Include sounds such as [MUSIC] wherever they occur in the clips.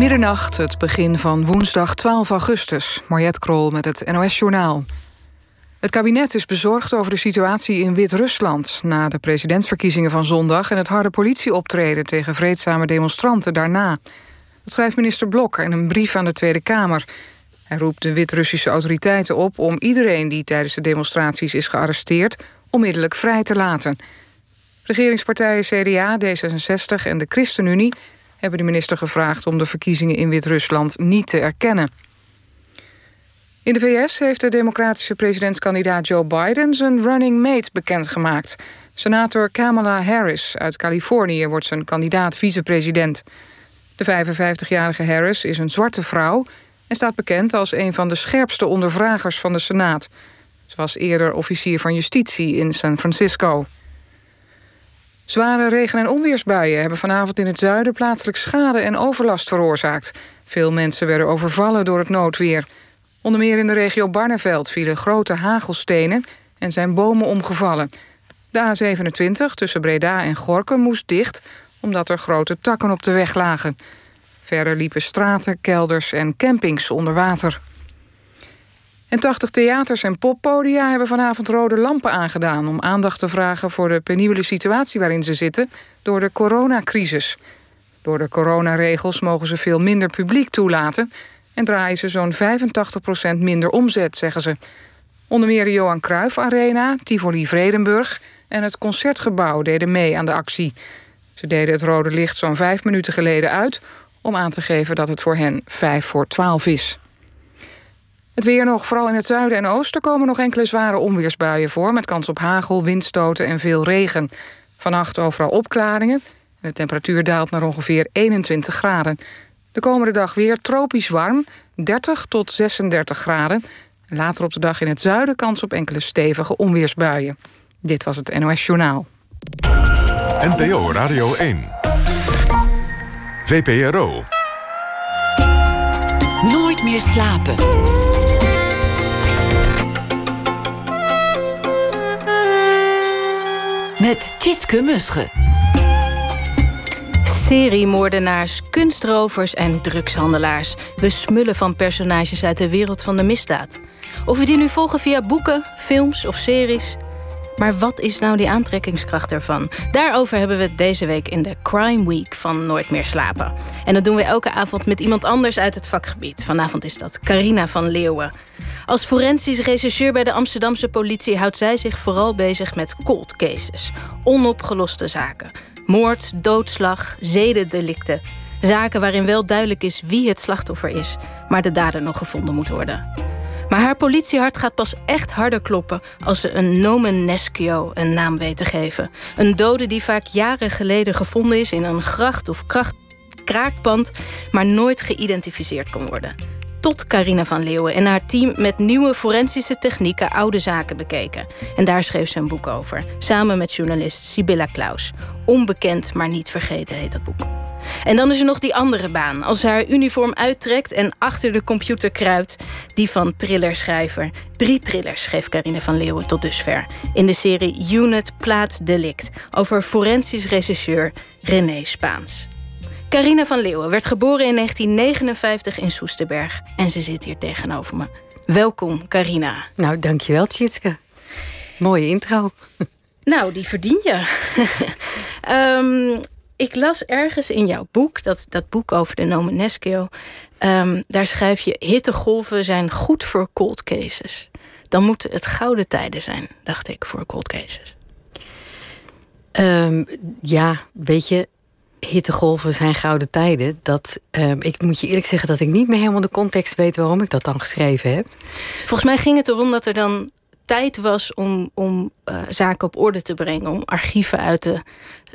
Middernacht, het begin van woensdag 12 augustus. Mariette Krol met het NOS-journaal. Het kabinet is bezorgd over de situatie in Wit-Rusland... na de presidentsverkiezingen van zondag... en het harde politieoptreden tegen vreedzame demonstranten daarna. Dat schrijft minister Blok in een brief aan de Tweede Kamer. Hij roept de Wit-Russische autoriteiten op... om iedereen die tijdens de demonstraties is gearresteerd... onmiddellijk vrij te laten. Regeringspartijen CDA, D66 en de ChristenUnie hebben de minister gevraagd om de verkiezingen in Wit-Rusland niet te erkennen. In de VS heeft de democratische presidentskandidaat Joe Biden zijn running mate bekendgemaakt. Senator Kamala Harris uit Californië wordt zijn kandidaat vicepresident. De 55-jarige Harris is een zwarte vrouw en staat bekend als een van de scherpste ondervragers van de Senaat. Ze was eerder officier van justitie in San Francisco. Zware regen- en onweersbuien hebben vanavond in het zuiden plaatselijk schade en overlast veroorzaakt. Veel mensen werden overvallen door het noodweer. Onder meer in de regio Barneveld vielen grote hagelstenen en zijn bomen omgevallen. De A27 tussen Breda en Gorkum moest dicht omdat er grote takken op de weg lagen. Verder liepen straten, kelders en campings onder water. En 80 theaters en poppodia hebben vanavond rode lampen aangedaan... om aandacht te vragen voor de penibele situatie waarin ze zitten... door de coronacrisis. Door de coronaregels mogen ze veel minder publiek toelaten... en draaien ze zo'n 85% minder omzet, zeggen ze. Onder meer de Johan Cruijff Arena, Tivoli Vredenburg... en het Concertgebouw deden mee aan de actie. Ze deden het rode licht zo'n vijf minuten geleden uit... om aan te geven dat het voor hen vijf voor twaalf is. Het weer nog, vooral in het zuiden en oosten komen nog enkele zware onweersbuien voor... met kans op hagel, windstoten en veel regen. Vannacht overal opklaringen. En de temperatuur daalt naar ongeveer 21 graden. De komende dag weer tropisch warm, 30 tot 36 graden. Later op de dag in het zuiden kans op enkele stevige onweersbuien. Dit was het NOS Journaal. NPO Radio 1. VPRO. Nooit meer slapen. Met Tjitske Musche. Seriemoordenaars, kunstrovers en drugshandelaars. We smullen van personages uit de wereld van de misdaad. Of we die nu volgen via boeken, films of series. Maar wat is nou die aantrekkingskracht ervan? Daarover hebben we het deze week in de Crime Week van Nooit meer slapen. En dat doen we elke avond met iemand anders uit het vakgebied. Vanavond is dat Carina van Leeuwen. Als forensisch rechercheur bij de Amsterdamse politie houdt zij zich vooral bezig met cold cases, onopgeloste zaken. Moord, doodslag, zedendelicten. Zaken waarin wel duidelijk is wie het slachtoffer is, maar de dader nog gevonden moet worden. Maar haar politiehart gaat pas echt harder kloppen als ze een nomen nescio een naam weet te geven. Een dode die vaak jaren geleden gevonden is in een gracht of kracht, kraakpand, maar nooit geïdentificeerd kon worden. Tot Carina van Leeuwen en haar team met nieuwe forensische technieken oude zaken bekeken. En daar schreef ze een boek over, samen met journalist Sibylla Klaus. Onbekend, maar niet vergeten heet dat boek. En dan is er nog die andere baan. Als ze haar uniform uittrekt en achter de computer kruipt. Die van thrillerschrijver. Drie thrillers schreef Carine van Leeuwen tot dusver. In de serie Unit Plaats Delict. Over forensisch regisseur René Spaans. Carina van Leeuwen werd geboren in 1959 in Soesterberg. En ze zit hier tegenover me. Welkom, Carina. Nou, dankjewel, Tjitske. Mooie intro. Nou, die verdien je. um, [LAUGHS] ik las ergens in jouw boek, dat, dat boek over de Nomenescio... Um, daar schrijf je: hittegolven zijn goed voor cold cases. Dan moeten het gouden tijden zijn, dacht ik, voor cold cases. Um, ja, weet je, hittegolven zijn gouden tijden. Dat, um, ik moet je eerlijk zeggen dat ik niet meer helemaal de context weet waarom ik dat dan geschreven heb. Volgens mij ging het erom dat er dan tijd was om, om uh, zaken op orde te brengen, om archieven uit te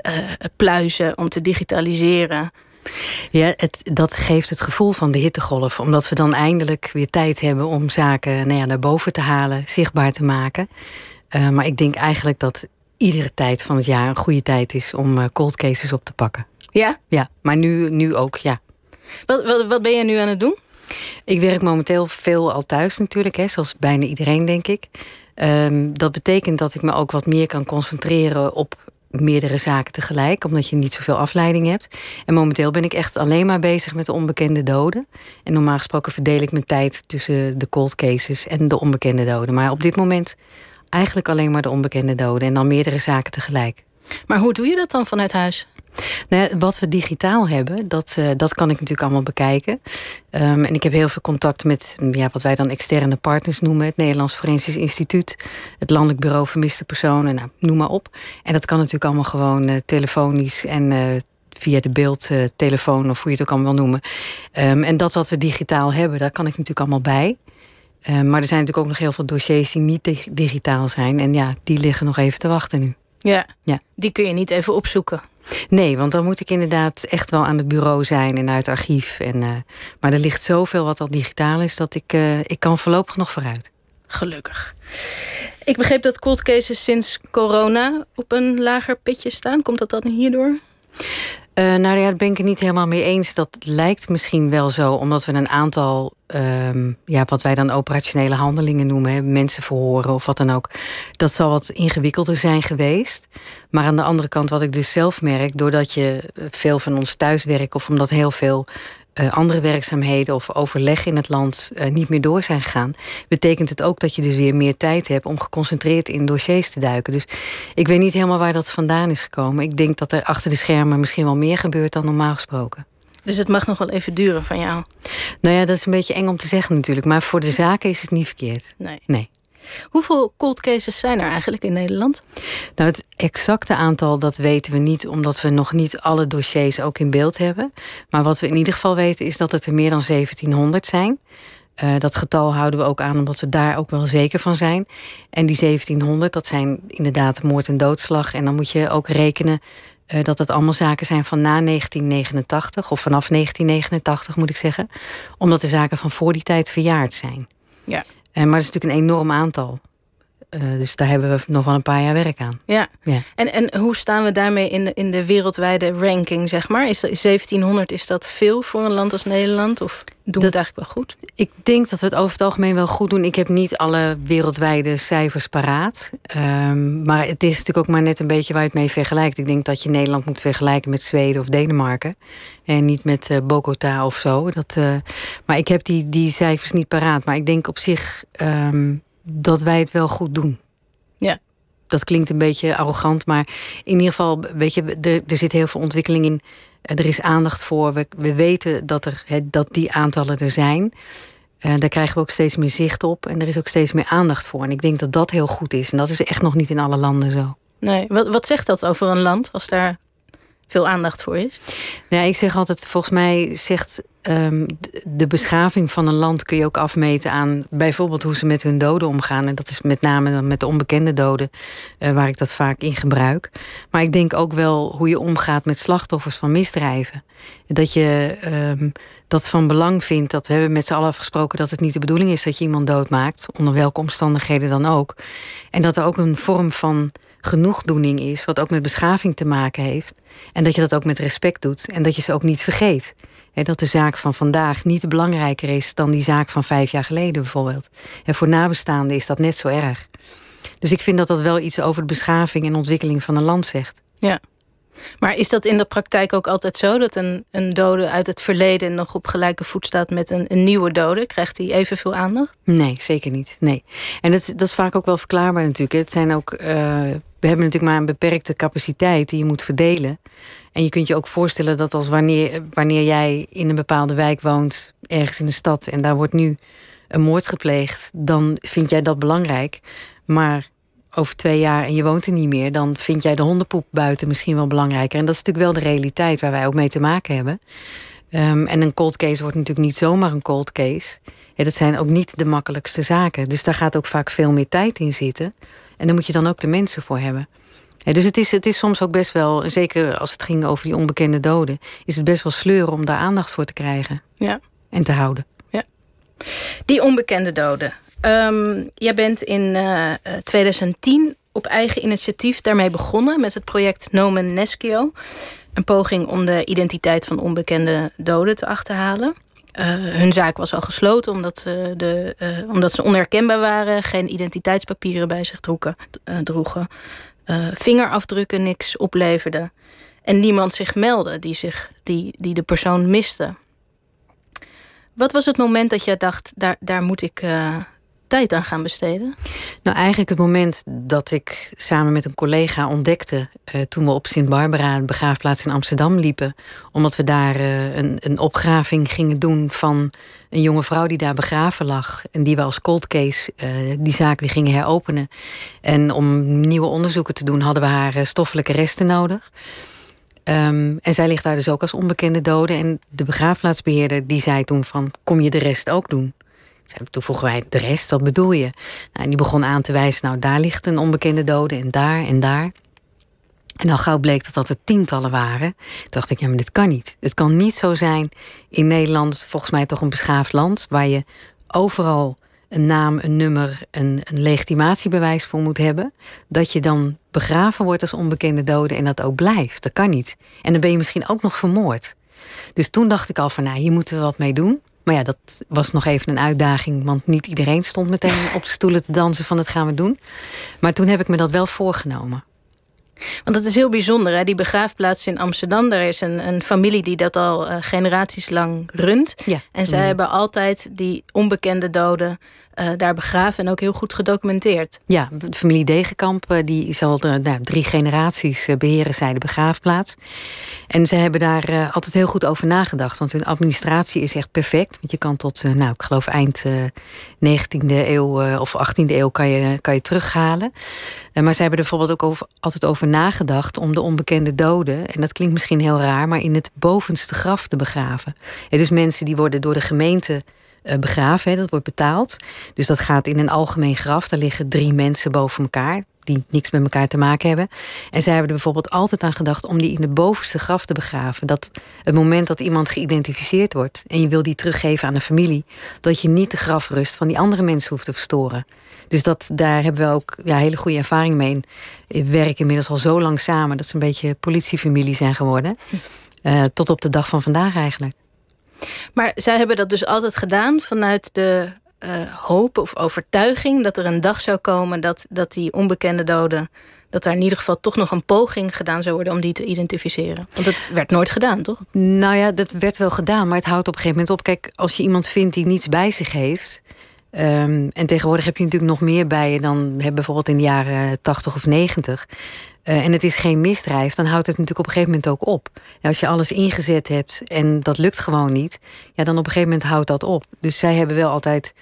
uh, pluizen, om te digitaliseren. Ja, het, dat geeft het gevoel van de hittegolf. Omdat we dan eindelijk weer tijd hebben om zaken nou ja, naar boven te halen, zichtbaar te maken. Uh, maar ik denk eigenlijk dat iedere tijd van het jaar een goede tijd is om cold cases op te pakken. Ja? Ja, maar nu, nu ook, ja. Wat, wat, wat ben je nu aan het doen? Ik werk momenteel veel al thuis natuurlijk, hè, zoals bijna iedereen, denk ik. Um, dat betekent dat ik me ook wat meer kan concentreren op meerdere zaken tegelijk, omdat je niet zoveel afleiding hebt. En momenteel ben ik echt alleen maar bezig met de onbekende doden. En normaal gesproken verdeel ik mijn tijd tussen de cold cases en de onbekende doden. Maar op dit moment eigenlijk alleen maar de onbekende doden en dan meerdere zaken tegelijk. Maar hoe doe je dat dan vanuit huis? Nou ja, wat we digitaal hebben, dat, uh, dat kan ik natuurlijk allemaal bekijken. Um, en ik heb heel veel contact met ja, wat wij dan externe partners noemen. Het Nederlands Forensisch Instituut, het Landelijk Bureau Vermiste Personen, nou, noem maar op. En dat kan natuurlijk allemaal gewoon uh, telefonisch en uh, via de beeldtelefoon of hoe je het ook allemaal wil noemen. Um, en dat wat we digitaal hebben, daar kan ik natuurlijk allemaal bij. Um, maar er zijn natuurlijk ook nog heel veel dossiers die niet dig digitaal zijn. En ja, die liggen nog even te wachten nu. Ja, ja, die kun je niet even opzoeken. Nee, want dan moet ik inderdaad echt wel aan het bureau zijn en uit het archief. En, uh, maar er ligt zoveel wat al digitaal is dat ik, uh, ik kan voorlopig nog vooruit. Gelukkig. Ik begreep dat cold cases sinds corona op een lager pitje staan. Komt dat dan hierdoor? Uh, nou ja, daar ben ik het niet helemaal mee eens. Dat lijkt misschien wel zo, omdat we een aantal, um, ja, wat wij dan operationele handelingen noemen, hè, mensen verhoren of wat dan ook. Dat zal wat ingewikkelder zijn geweest. Maar aan de andere kant, wat ik dus zelf merk, doordat je veel van ons thuiswerk of omdat heel veel uh, andere werkzaamheden of overleg in het land uh, niet meer door zijn gegaan, betekent het ook dat je dus weer meer tijd hebt om geconcentreerd in dossiers te duiken. Dus ik weet niet helemaal waar dat vandaan is gekomen. Ik denk dat er achter de schermen misschien wel meer gebeurt dan normaal gesproken. Dus het mag nog wel even duren van jou? Nou ja, dat is een beetje eng om te zeggen natuurlijk. Maar voor de zaken is het niet verkeerd. Nee. nee. Hoeveel cold cases zijn er eigenlijk in Nederland? Nou, het exacte aantal dat weten we niet, omdat we nog niet alle dossiers ook in beeld hebben. Maar wat we in ieder geval weten is dat het er meer dan 1700 zijn. Uh, dat getal houden we ook aan omdat we daar ook wel zeker van zijn. En die 1700, dat zijn inderdaad moord en doodslag. En dan moet je ook rekenen uh, dat het allemaal zaken zijn van na 1989, of vanaf 1989 moet ik zeggen. Omdat de zaken van voor die tijd verjaard zijn. Ja. Uh, maar dat is natuurlijk een enorm aantal. Uh, dus daar hebben we nog wel een paar jaar werk aan. Ja. ja. En, en hoe staan we daarmee in de, in de wereldwijde ranking, zeg maar? Is, is 1700, is dat veel voor een land als Nederland? Of doen we het eigenlijk wel goed? Ik denk dat we het over het algemeen wel goed doen. Ik heb niet alle wereldwijde cijfers paraat. Um, maar het is natuurlijk ook maar net een beetje waar je het mee vergelijkt. Ik denk dat je Nederland moet vergelijken met Zweden of Denemarken. En niet met uh, Bogota of zo. Dat, uh, maar ik heb die, die cijfers niet paraat. Maar ik denk op zich... Um, dat wij het wel goed doen. Ja. Dat klinkt een beetje arrogant, maar in ieder geval, weet je, er, er zit heel veel ontwikkeling in. Er is aandacht voor. We, we weten dat, er, dat die aantallen er zijn. Uh, daar krijgen we ook steeds meer zicht op. En er is ook steeds meer aandacht voor. En ik denk dat dat heel goed is. En dat is echt nog niet in alle landen zo. Nee, wat, wat zegt dat over een land als daar veel aandacht voor is? Ja, ik zeg altijd, volgens mij zegt um, de beschaving van een land kun je ook afmeten aan bijvoorbeeld hoe ze met hun doden omgaan. En dat is met name met de onbekende doden, uh, waar ik dat vaak in gebruik. Maar ik denk ook wel hoe je omgaat met slachtoffers van misdrijven. Dat je um, dat van belang vindt. Dat we hebben met z'n allen afgesproken dat het niet de bedoeling is dat je iemand doodmaakt, onder welke omstandigheden dan ook. En dat er ook een vorm van genoegdoening is, wat ook met beschaving te maken heeft. En dat je dat ook met respect doet en dat je ze ook niet vergeet. He, dat de zaak van vandaag niet belangrijker is dan die zaak van vijf jaar geleden bijvoorbeeld. En voor nabestaanden is dat net zo erg. Dus ik vind dat dat wel iets over de beschaving en ontwikkeling van een land zegt. Ja. Maar is dat in de praktijk ook altijd zo dat een, een dode uit het verleden nog op gelijke voet staat met een, een nieuwe dode? Krijgt hij evenveel aandacht? Nee, zeker niet. Nee. En dat, dat is vaak ook wel verklaarbaar natuurlijk. Het zijn ook, uh, we hebben natuurlijk maar een beperkte capaciteit die je moet verdelen. En je kunt je ook voorstellen dat als wanneer, wanneer jij in een bepaalde wijk woont, ergens in de stad, en daar wordt nu een moord gepleegd, dan vind jij dat belangrijk. Maar over twee jaar en je woont er niet meer, dan vind jij de hondenpoep buiten misschien wel belangrijker. En dat is natuurlijk wel de realiteit waar wij ook mee te maken hebben. Um, en een cold case wordt natuurlijk niet zomaar een cold case. Ja, dat zijn ook niet de makkelijkste zaken. Dus daar gaat ook vaak veel meer tijd in zitten. En daar moet je dan ook de mensen voor hebben. Ja, dus het is, het is soms ook best wel, zeker als het ging over die onbekende doden, is het best wel sleuren om daar aandacht voor te krijgen. Ja. En te houden. Ja. Die onbekende doden. Um, jij bent in uh, 2010 op eigen initiatief daarmee begonnen met het project Nomen Nescio. Een poging om de identiteit van onbekende doden te achterhalen. Uh, hun zaak was al gesloten omdat, uh, de, omdat ze onherkenbaar waren, geen identiteitspapieren bij zich droegen. vingerafdrukken niks opleverden. En niemand zich meldde die, zich, die, die de persoon miste. Wat was het moment dat jij dacht, daar, daar moet ik tijd aan gaan besteden? Nou, eigenlijk het moment dat ik samen met een collega ontdekte... Uh, toen we op Sint-Barbara, de begraafplaats in Amsterdam, liepen... omdat we daar uh, een, een opgraving gingen doen van een jonge vrouw die daar begraven lag... en die we als cold case die zaak weer gingen heropenen. En om nieuwe onderzoeken te doen hadden we haar stoffelijke resten nodig... Um, en zij ligt daar dus ook als onbekende dode. En de begraafplaatsbeheerder die zei toen van... kom je de rest ook doen? Toen vroegen wij, de rest, wat bedoel je? Nou, en die begon aan te wijzen, nou daar ligt een onbekende dode... en daar en daar. En al gauw bleek dat dat er tientallen waren. Dacht ik, ja, maar dit kan niet. Het kan niet zo zijn in Nederland, volgens mij toch een beschaafd land... waar je overal een naam, een nummer, een, een legitimatiebewijs voor moet hebben, dat je dan begraven wordt als onbekende dode en dat ook blijft. Dat kan niet. En dan ben je misschien ook nog vermoord. Dus toen dacht ik al van, nou, hier moeten we wat mee doen. Maar ja, dat was nog even een uitdaging, want niet iedereen stond meteen [LAUGHS] op de stoelen te dansen van, dat gaan we doen. Maar toen heb ik me dat wel voorgenomen. Want dat is heel bijzonder, hè? die begraafplaats in Amsterdam. Daar is een, een familie die dat al uh, generaties lang runt. Ja. En zij hebben altijd die onbekende doden uh, daar begraven en ook heel goed gedocumenteerd. Ja, de familie Degenkamp uh, die zal de, nou, drie generaties beheren zij de begraafplaats. En ze hebben daar altijd heel goed over nagedacht. Want hun administratie is echt perfect. Want je kan tot, nou, ik geloof eind 19e eeuw of 18e eeuw kan je, kan je terughalen. maar ze hebben er bijvoorbeeld ook over, altijd over nagedacht om de onbekende doden, en dat klinkt misschien heel raar, maar in het bovenste graf te begraven. Het dus mensen die worden door de gemeente uh, begraven, dat wordt betaald. Dus dat gaat in een algemeen graf, daar liggen drie mensen boven elkaar die niks met elkaar te maken hebben. En zij hebben er bijvoorbeeld altijd aan gedacht om die in de bovenste graf te begraven. Dat het moment dat iemand geïdentificeerd wordt en je wil die teruggeven aan de familie, dat je niet de grafrust van die andere mensen hoeft te verstoren. Dus dat, daar hebben we ook ja, hele goede ervaring mee. We werken inmiddels al zo lang samen dat ze een beetje politiefamilie zijn geworden. Uh, tot op de dag van vandaag eigenlijk. Maar zij hebben dat dus altijd gedaan vanuit de uh, hoop of overtuiging dat er een dag zou komen dat, dat die onbekende doden. Dat daar in ieder geval toch nog een poging gedaan zou worden om die te identificeren. Want dat werd nooit gedaan, toch? Nou ja, dat werd wel gedaan, maar het houdt op een gegeven moment op. Kijk, als je iemand vindt die niets bij zich heeft. Um, en tegenwoordig heb je natuurlijk nog meer bij je dan bijvoorbeeld in de jaren 80 of 90. Uh, en het is geen misdrijf, dan houdt het natuurlijk op een gegeven moment ook op. Ja, als je alles ingezet hebt en dat lukt gewoon niet, ja, dan op een gegeven moment houdt dat op. Dus zij hebben wel altijd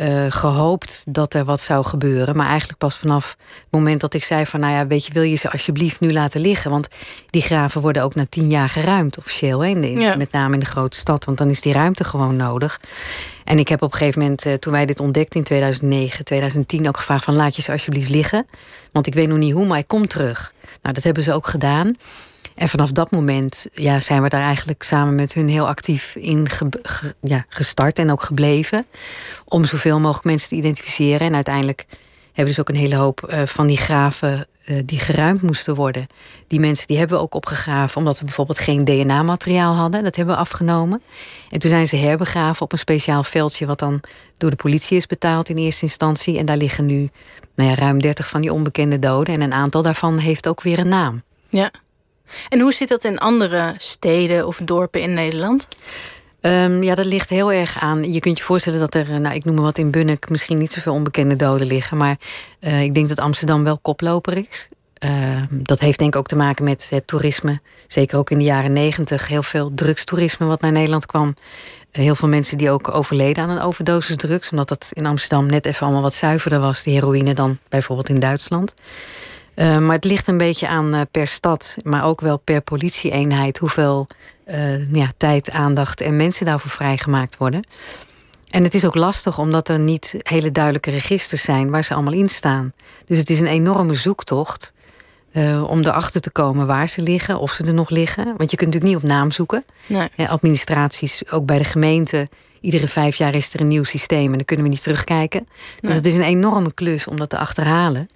uh, gehoopt dat er wat zou gebeuren. Maar eigenlijk pas vanaf het moment dat ik zei van... nou ja, weet je, wil je ze alsjeblieft nu laten liggen? Want die graven worden ook na tien jaar geruimd officieel. Hè, in ja. Met name in de grote stad, want dan is die ruimte gewoon nodig. En ik heb op een gegeven moment, uh, toen wij dit ontdekten in 2009, 2010... ook gevraagd van laat je ze alsjeblieft liggen. Want ik weet nog niet hoe, maar ik kom terug. Nou, dat hebben ze ook gedaan. En vanaf dat moment ja, zijn we daar eigenlijk samen met hun heel actief in ja, gestart en ook gebleven. Om zoveel mogelijk mensen te identificeren. En uiteindelijk hebben we dus ook een hele hoop uh, van die graven uh, die geruimd moesten worden. Die mensen die hebben we ook opgegraven omdat we bijvoorbeeld geen DNA-materiaal hadden. Dat hebben we afgenomen. En toen zijn ze herbegraven op een speciaal veldje wat dan door de politie is betaald in eerste instantie. En daar liggen nu nou ja, ruim 30 van die onbekende doden. En een aantal daarvan heeft ook weer een naam. Ja. En hoe zit dat in andere steden of dorpen in Nederland? Um, ja, dat ligt heel erg aan. Je kunt je voorstellen dat er, nou, ik noem maar wat in Bunnik, misschien niet zoveel onbekende doden liggen. Maar uh, ik denk dat Amsterdam wel koploper is. Uh, dat heeft denk ik ook te maken met het toerisme. Zeker ook in de jaren negentig. Heel veel drugstoerisme wat naar Nederland kwam. Heel veel mensen die ook overleden aan een overdosis drugs. Omdat dat in Amsterdam net even allemaal wat zuiverder was, die heroïne, dan bijvoorbeeld in Duitsland. Uh, maar het ligt een beetje aan uh, per stad, maar ook wel per politieeenheid, hoeveel uh, ja, tijd, aandacht en mensen daarvoor vrijgemaakt worden. En het is ook lastig omdat er niet hele duidelijke registers zijn waar ze allemaal in staan. Dus het is een enorme zoektocht om erachter te komen waar ze liggen, of ze er nog liggen. Want je kunt natuurlijk niet op naam zoeken. Nee. administraties, ook bij de gemeente. Iedere vijf jaar is er een nieuw systeem en dan kunnen we niet terugkijken. Dus nee. het is een enorme klus om dat te achterhalen.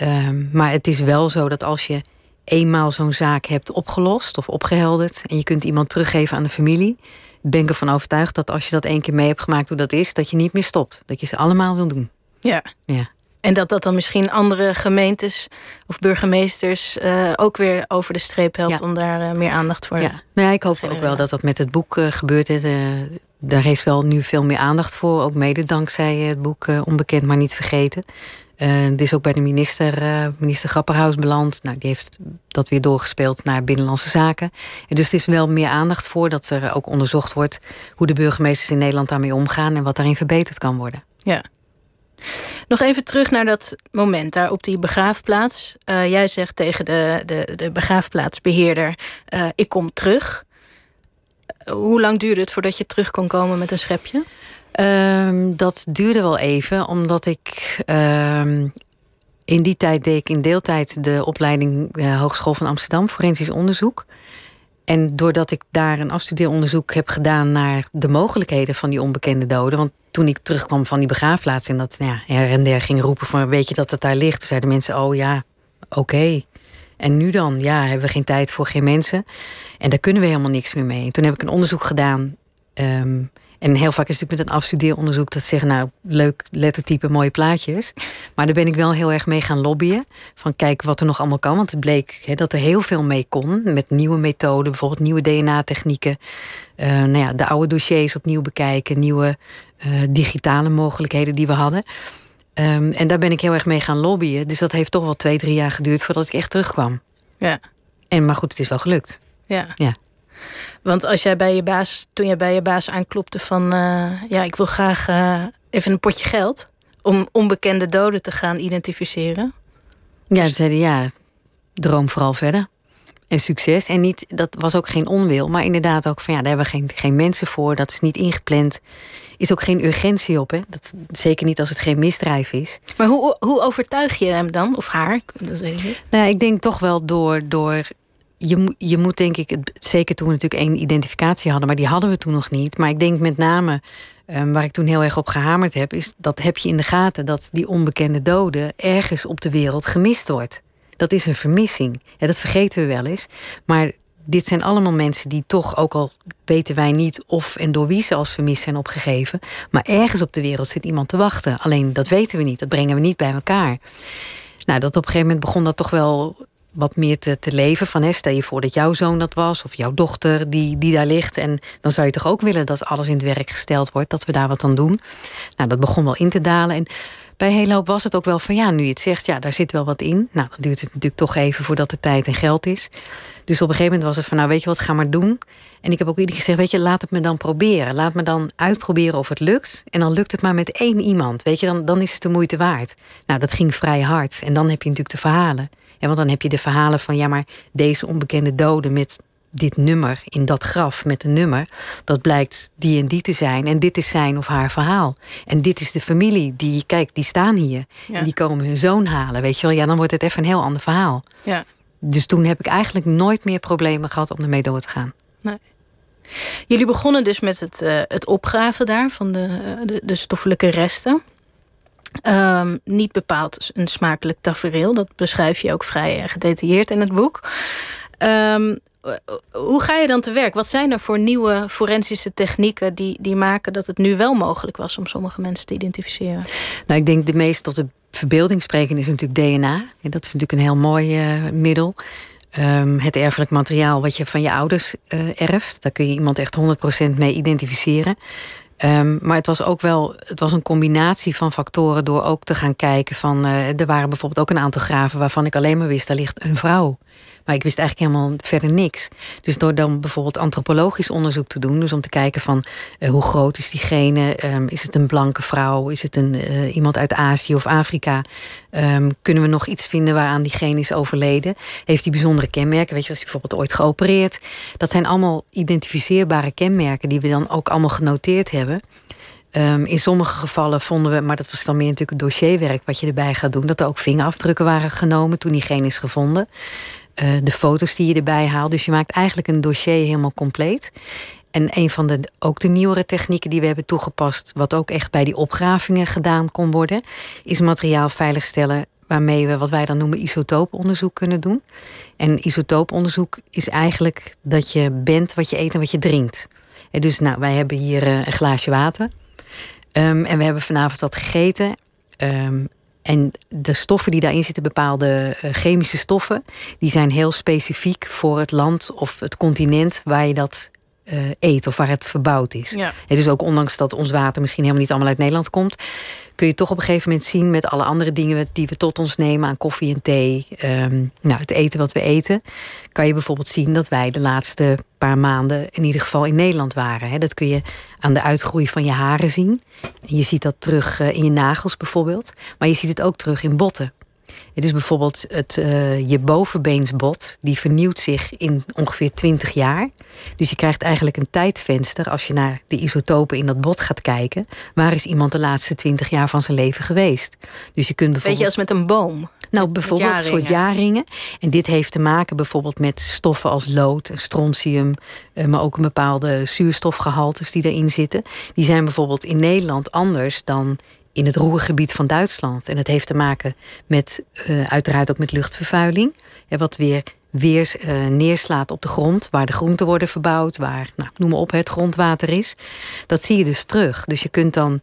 Um, maar het is wel zo dat als je eenmaal zo'n zaak hebt opgelost of opgehelderd en je kunt iemand teruggeven aan de familie, ben ik ervan overtuigd dat als je dat één keer mee hebt gemaakt hoe dat is, dat je niet meer stopt. Dat je ze allemaal wil doen. Ja. ja. En dat dat dan misschien andere gemeentes of burgemeesters uh, ook weer over de streep helpt om daar uh, meer aandacht voor. Ja, nou ja ik hoop ook wel dat dat met het boek uh, gebeurt. daar is wel nu veel meer aandacht voor. Ook mede dankzij het boek Onbekend maar niet vergeten. Het is ook bij de minister, minister Grapperhaus beland. Nou, die heeft dat weer doorgespeeld naar Binnenlandse Zaken. En dus er is wel meer aandacht voor dat er ook onderzocht wordt hoe de burgemeesters in Nederland daarmee omgaan en wat daarin verbeterd kan worden. Ja. Nog even terug naar dat moment daar op die begraafplaats. Uh, jij zegt tegen de, de, de begraafplaatsbeheerder: uh, Ik kom terug. hoe lang duurde het voordat je terug kon komen met een schepje? Um, dat duurde wel even, omdat ik. Um, in die tijd deed ik in deeltijd de opleiding uh, Hogeschool van Amsterdam, forensisch onderzoek. En doordat ik daar een afstudeeronderzoek heb gedaan naar de mogelijkheden van die onbekende doden. Want toen ik terugkwam van die begraafplaats en dat nou ja, en der ging roepen van weet je dat het daar ligt, toen zeiden mensen, oh ja, oké. En nu dan? Ja, hebben we geen tijd voor geen mensen. En daar kunnen we helemaal niks meer mee. En toen heb ik een onderzoek gedaan. Um, en heel vaak is het met een afstudeeronderzoek dat ze zeggen, nou, leuk lettertype, mooie plaatjes. Maar daar ben ik wel heel erg mee gaan lobbyen. Van kijk wat er nog allemaal kan. Want het bleek dat er heel veel mee kon. Met nieuwe methoden, bijvoorbeeld nieuwe DNA-technieken. Uh, nou ja, de oude dossiers opnieuw bekijken. Nieuwe uh, digitale mogelijkheden die we hadden. Um, en daar ben ik heel erg mee gaan lobbyen. Dus dat heeft toch wel twee, drie jaar geduurd voordat ik echt terugkwam. Ja. En, maar goed, het is wel gelukt. Ja. ja. Want als jij bij je baas, toen jij bij je baas aanklopte van uh, ja, ik wil graag uh, even een potje geld om onbekende doden te gaan identificeren. Ja, ze zeiden ja, droom vooral verder. En succes. En niet, dat was ook geen onwil, maar inderdaad ook van ja, daar hebben we geen, geen mensen voor. Dat is niet ingepland. Is ook geen urgentie op. Hè? Dat, zeker niet als het geen misdrijf is. Maar hoe, hoe overtuig je hem dan? Of haar? Dat weet ik. Nou ja, ik denk toch wel door, door je, je moet denk ik, zeker toen we natuurlijk één identificatie hadden, maar die hadden we toen nog niet. Maar ik denk met name, um, waar ik toen heel erg op gehamerd heb, is dat heb je in de gaten dat die onbekende dode ergens op de wereld gemist wordt. Dat is een vermissing. Ja, dat vergeten we wel eens. Maar dit zijn allemaal mensen die toch, ook al weten wij niet of en door wie ze als vermist zijn opgegeven, maar ergens op de wereld zit iemand te wachten. Alleen dat weten we niet, dat brengen we niet bij elkaar. Nou, dat op een gegeven moment begon dat toch wel wat meer te, te leven. Van, hè, stel je voor dat jouw zoon dat was, of jouw dochter die, die daar ligt. En dan zou je toch ook willen dat alles in het werk gesteld wordt, dat we daar wat aan doen. Nou, dat begon wel in te dalen. En bij hoop was het ook wel van ja, nu je het zegt, ja, daar zit wel wat in. Nou, dan duurt het natuurlijk toch even voordat er tijd en geld is. Dus op een gegeven moment was het van nou, weet je wat, ga maar doen. En ik heb ook iedere keer gezegd, weet je, laat het me dan proberen. Laat me dan uitproberen of het lukt. En dan lukt het maar met één iemand. Weet je, dan, dan is het de moeite waard. Nou, dat ging vrij hard. En dan heb je natuurlijk de verhalen. Want dan heb je de verhalen van ja, maar deze onbekende dode met dit nummer in dat graf met een nummer, dat blijkt die en die te zijn. En dit is zijn of haar verhaal. En dit is de familie die, kijk, die staan hier. En die komen hun zoon halen. Weet je wel, ja, dan wordt het even een heel ander verhaal. Ja. Dus toen heb ik eigenlijk nooit meer problemen gehad om ermee door te gaan. Nee. Jullie begonnen dus met het, uh, het opgraven daar van de, de, de stoffelijke resten. Um, niet bepaald een smakelijk tafereel. Dat beschrijf je ook vrij gedetailleerd in het boek. Um, hoe ga je dan te werk? Wat zijn er voor nieuwe forensische technieken die, die maken dat het nu wel mogelijk was om sommige mensen te identificeren? Nou, ik denk de meest tot de verbeelding spreken is natuurlijk DNA. En dat is natuurlijk een heel mooi uh, middel. Um, het erfelijk materiaal wat je van je ouders uh, erft. Daar kun je iemand echt 100% mee identificeren. Um, maar het was ook wel, het was een combinatie van factoren door ook te gaan kijken van, uh, er waren bijvoorbeeld ook een aantal graven waarvan ik alleen maar wist, daar ligt een vrouw. Maar ik wist eigenlijk helemaal verder niks. Dus door dan bijvoorbeeld antropologisch onderzoek te doen, dus om te kijken van uh, hoe groot is diegene, um, is het een blanke vrouw, is het een, uh, iemand uit Azië of Afrika, um, kunnen we nog iets vinden waaraan diegene is overleden? Heeft die bijzondere kenmerken? Weet je, was hij bijvoorbeeld ooit geopereerd? Dat zijn allemaal identificeerbare kenmerken die we dan ook allemaal genoteerd hebben. Um, in sommige gevallen vonden we, maar dat was dan meer natuurlijk het dossierwerk wat je erbij gaat doen, dat er ook vingerafdrukken waren genomen toen diegene is gevonden. Uh, de foto's die je erbij haalt. Dus je maakt eigenlijk een dossier helemaal compleet. En een van de ook de nieuwere technieken die we hebben toegepast, wat ook echt bij die opgravingen gedaan kon worden, is materiaal veiligstellen waarmee we wat wij dan noemen isotooponderzoek kunnen doen. En isotooponderzoek is eigenlijk dat je bent wat je eet en wat je drinkt. En dus nou, wij hebben hier uh, een glaasje water. Um, en we hebben vanavond wat gegeten. Um, En de stoffen die daarin zitten, bepaalde uh, chemische stoffen, die zijn heel specifiek voor het land of het continent waar je dat uh, eet of waar het verbouwd is. Ja. dus ook ondanks dat ons water misschien helemaal niet allemaal uit Nederland komt, kun je toch op een gegeven moment zien met alle andere dingen die we tot ons nemen aan koffie en thee, um, nou, het eten wat we eten, kan je bijvoorbeeld zien dat wij de laatste paar maanden in ieder geval in Nederland waren. Hè. Dat kun je aan de uitgroei van je haren zien. Je ziet dat terug uh, in je nagels bijvoorbeeld, maar je ziet het ook terug in botten. Het is bijvoorbeeld het, uh, je bovenbeensbot, die vernieuwt zich in ongeveer 20 jaar. Dus je krijgt eigenlijk een tijdvenster als je naar de isotopen in dat bot gaat kijken. Waar is iemand de laatste 20 jaar van zijn leven geweest? Dus je kunt bijvoorbeeld. Weet je, als met een boom. Nou, bijvoorbeeld een soort jaarringen. En dit heeft te maken bijvoorbeeld met stoffen als lood, strontium, uh, maar ook een bepaalde zuurstofgehaltes die erin zitten. Die zijn bijvoorbeeld in Nederland anders dan in het roergebied van Duitsland. En dat heeft te maken met, uh, uiteraard ook met luchtvervuiling. En wat weer weer uh, neerslaat op de grond, waar de groenten worden verbouwd, waar, nou, noem maar op, het grondwater is. Dat zie je dus terug. Dus je kunt dan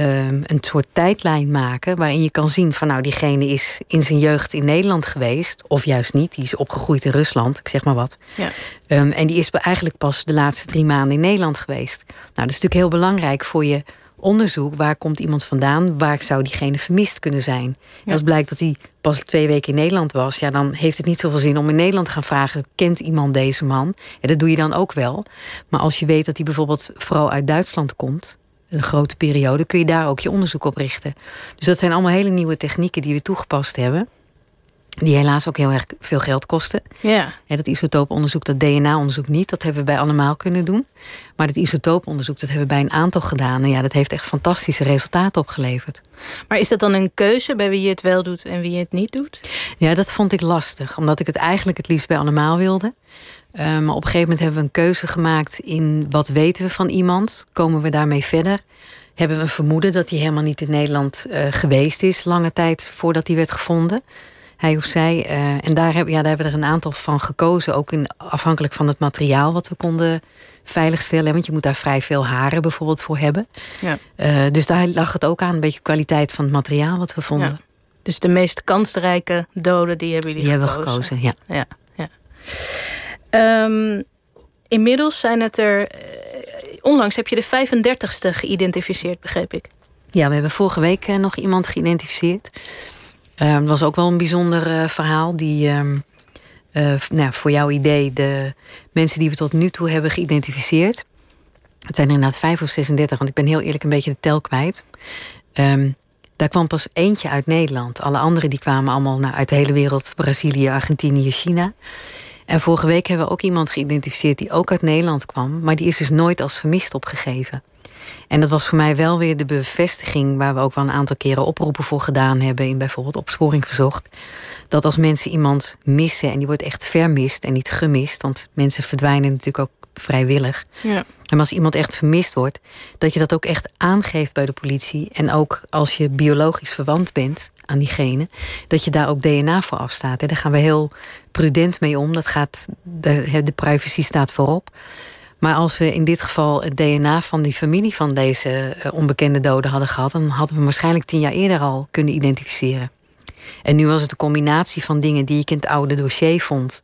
uh, een soort tijdlijn maken waarin je kan zien van nou, diegene is in zijn jeugd in Nederland geweest, of juist niet, die is opgegroeid in Rusland, ik zeg maar wat. Ja. Um, en die is eigenlijk pas de laatste drie maanden in Nederland geweest. Nou, dat is natuurlijk heel belangrijk voor je onderzoek. Waar komt iemand vandaan? Waar zou diegene vermist kunnen zijn? Ja. Als blijkt dat hij pas twee weken in Nederland was, ja, dan heeft het niet zoveel zin om in Nederland te gaan vragen: kent iemand deze man? Ja, dat doe je dan ook wel. Maar als je weet dat hij bijvoorbeeld vooral uit Duitsland komt, een grote periode, kun je daar ook je onderzoek op richten. Dus dat zijn allemaal hele nieuwe technieken die we toegepast hebben. Die helaas ook heel erg veel geld kosten. Ja. dat isotooponderzoek, dat DNA-onderzoek niet, dat hebben we bij allemaal kunnen doen. Maar het isotooponderzoek, dat hebben we bij een aantal gedaan. En ja, dat heeft echt fantastische resultaten opgeleverd. Maar is dat dan een keuze bij wie je het wel doet en wie je het niet doet? Ja, dat vond ik lastig, omdat ik het eigenlijk het liefst bij allemaal wilde. Uh, maar op een gegeven moment hebben we een keuze gemaakt in wat weten we van iemand, komen we daarmee verder. Hebben we een vermoeden dat hij helemaal niet in Nederland uh, geweest is, lange tijd voordat hij werd gevonden hij of zij. Uh, en daar, heb, ja, daar hebben we er een aantal van gekozen. Ook in, afhankelijk van het materiaal wat we konden veiligstellen. Want je moet daar vrij veel haren bijvoorbeeld voor hebben. Ja. Uh, dus daar lag het ook aan, een beetje de kwaliteit van het materiaal wat we vonden. Ja. Dus de meest kansrijke doden, die hebben jullie die gekozen? hebben we gekozen, ja. ja, ja. Um, inmiddels zijn het er... Uh, onlangs heb je de 35ste geïdentificeerd, begreep ik. Ja, we hebben vorige week nog iemand geïdentificeerd. Uh, het was ook wel een bijzonder uh, verhaal. Die, uh, nou, voor jouw idee, de mensen die we tot nu toe hebben geïdentificeerd. Het zijn er inderdaad vijf of 36, want ik ben heel eerlijk een beetje de tel kwijt. Um, daar kwam pas eentje uit Nederland. Alle anderen die kwamen allemaal nou, uit de hele wereld: Brazilië, Argentinië, China. En vorige week hebben we ook iemand geïdentificeerd die ook uit Nederland kwam, maar die is dus nooit als vermist opgegeven. En dat was voor mij wel weer de bevestiging waar we ook wel een aantal keren oproepen voor gedaan hebben in bijvoorbeeld opsporing verzocht. Dat als mensen iemand missen en die wordt echt vermist en niet gemist, want mensen verdwijnen natuurlijk ook vrijwillig. Ja. En als iemand echt vermist wordt, dat je dat ook echt aangeeft bij de politie. En ook als je biologisch verwant bent aan diegene, dat je daar ook DNA voor afstaat. Daar gaan we heel prudent mee om. Dat gaat, de privacy staat voorop. Maar als we in dit geval het DNA van die familie van deze onbekende doden hadden gehad, dan hadden we hem waarschijnlijk tien jaar eerder al kunnen identificeren. En nu was het een combinatie van dingen die ik in het oude dossier vond.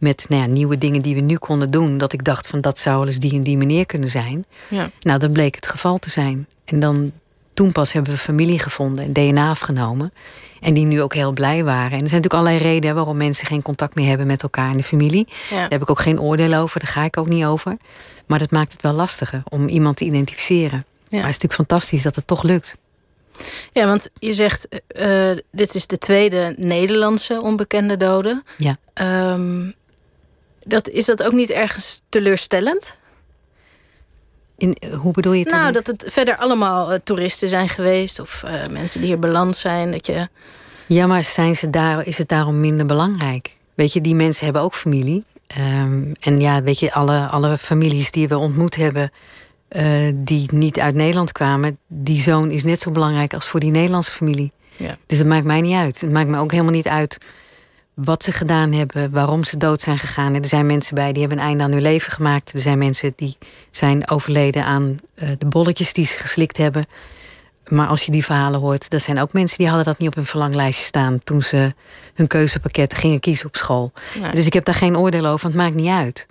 Met nou ja, nieuwe dingen die we nu konden doen. Dat ik dacht van dat zou wel eens die en die meneer kunnen zijn. Ja. Nou, dan bleek het geval te zijn. En dan toen pas hebben we familie gevonden en DNA afgenomen. En die nu ook heel blij waren. En er zijn natuurlijk allerlei redenen waarom mensen geen contact meer hebben met elkaar in de familie. Ja. Daar heb ik ook geen oordeel over, daar ga ik ook niet over. Maar dat maakt het wel lastiger om iemand te identificeren. Ja. Maar het is natuurlijk fantastisch dat het toch lukt. Ja, want je zegt, uh, dit is de tweede Nederlandse onbekende dode. Ja. Um, dat, is dat ook niet ergens teleurstellend? In, hoe bedoel je het? Nou, dat het verder allemaal uh, toeristen zijn geweest of uh, mensen die hier beland zijn. Dat je... Ja, maar zijn ze daar, is het daarom minder belangrijk? Weet je, die mensen hebben ook familie. Um, en ja, weet je, alle, alle families die we ontmoet hebben, uh, die niet uit Nederland kwamen, die zoon is net zo belangrijk als voor die Nederlandse familie. Ja. Dus dat maakt mij niet uit. Het maakt me ook helemaal niet uit wat ze gedaan hebben, waarom ze dood zijn gegaan. Er zijn mensen bij die hebben een einde aan hun leven gemaakt. Er zijn mensen die zijn overleden aan uh, de bolletjes die ze geslikt hebben. maar als je die verhalen hoort, dat zijn ook mensen die hadden dat niet op hun verlanglijstje staan toen ze hun keuzepakket gingen kiezen op school. Dus ik heb daar geen oordeel over, want het maakt niet uit.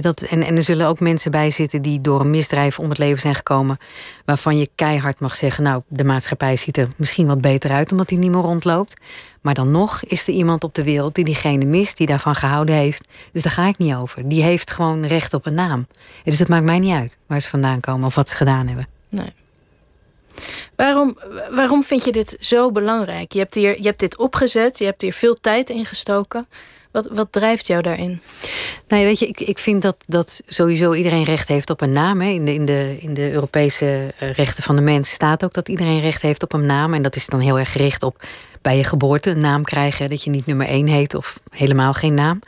Dat, en, en er zullen ook mensen bij zitten die door een misdrijf om het leven zijn gekomen. Waarvan je keihard mag zeggen: Nou, de maatschappij ziet er misschien wat beter uit omdat hij niet meer rondloopt. Maar dan nog is er iemand op de wereld die diegene mist, die daarvan gehouden heeft. Dus daar ga ik niet over. Die heeft gewoon recht op een naam. Dus het maakt mij niet uit waar ze vandaan komen of wat ze gedaan hebben. Nee. Waarom, waarom vind je dit zo belangrijk? Je hebt, hier, je hebt dit opgezet, je hebt hier veel tijd in gestoken. Wat, wat drijft jou daarin? Nou, weet je, ik, ik vind dat, dat sowieso iedereen recht heeft op een naam. Hè. In, de, in, de, in de Europese eh, rechten van de mens staat ook dat iedereen recht heeft op een naam. En dat is dan heel erg gericht op bij je geboorte een naam krijgen. Dat je niet nummer één heet of helemaal geen naam.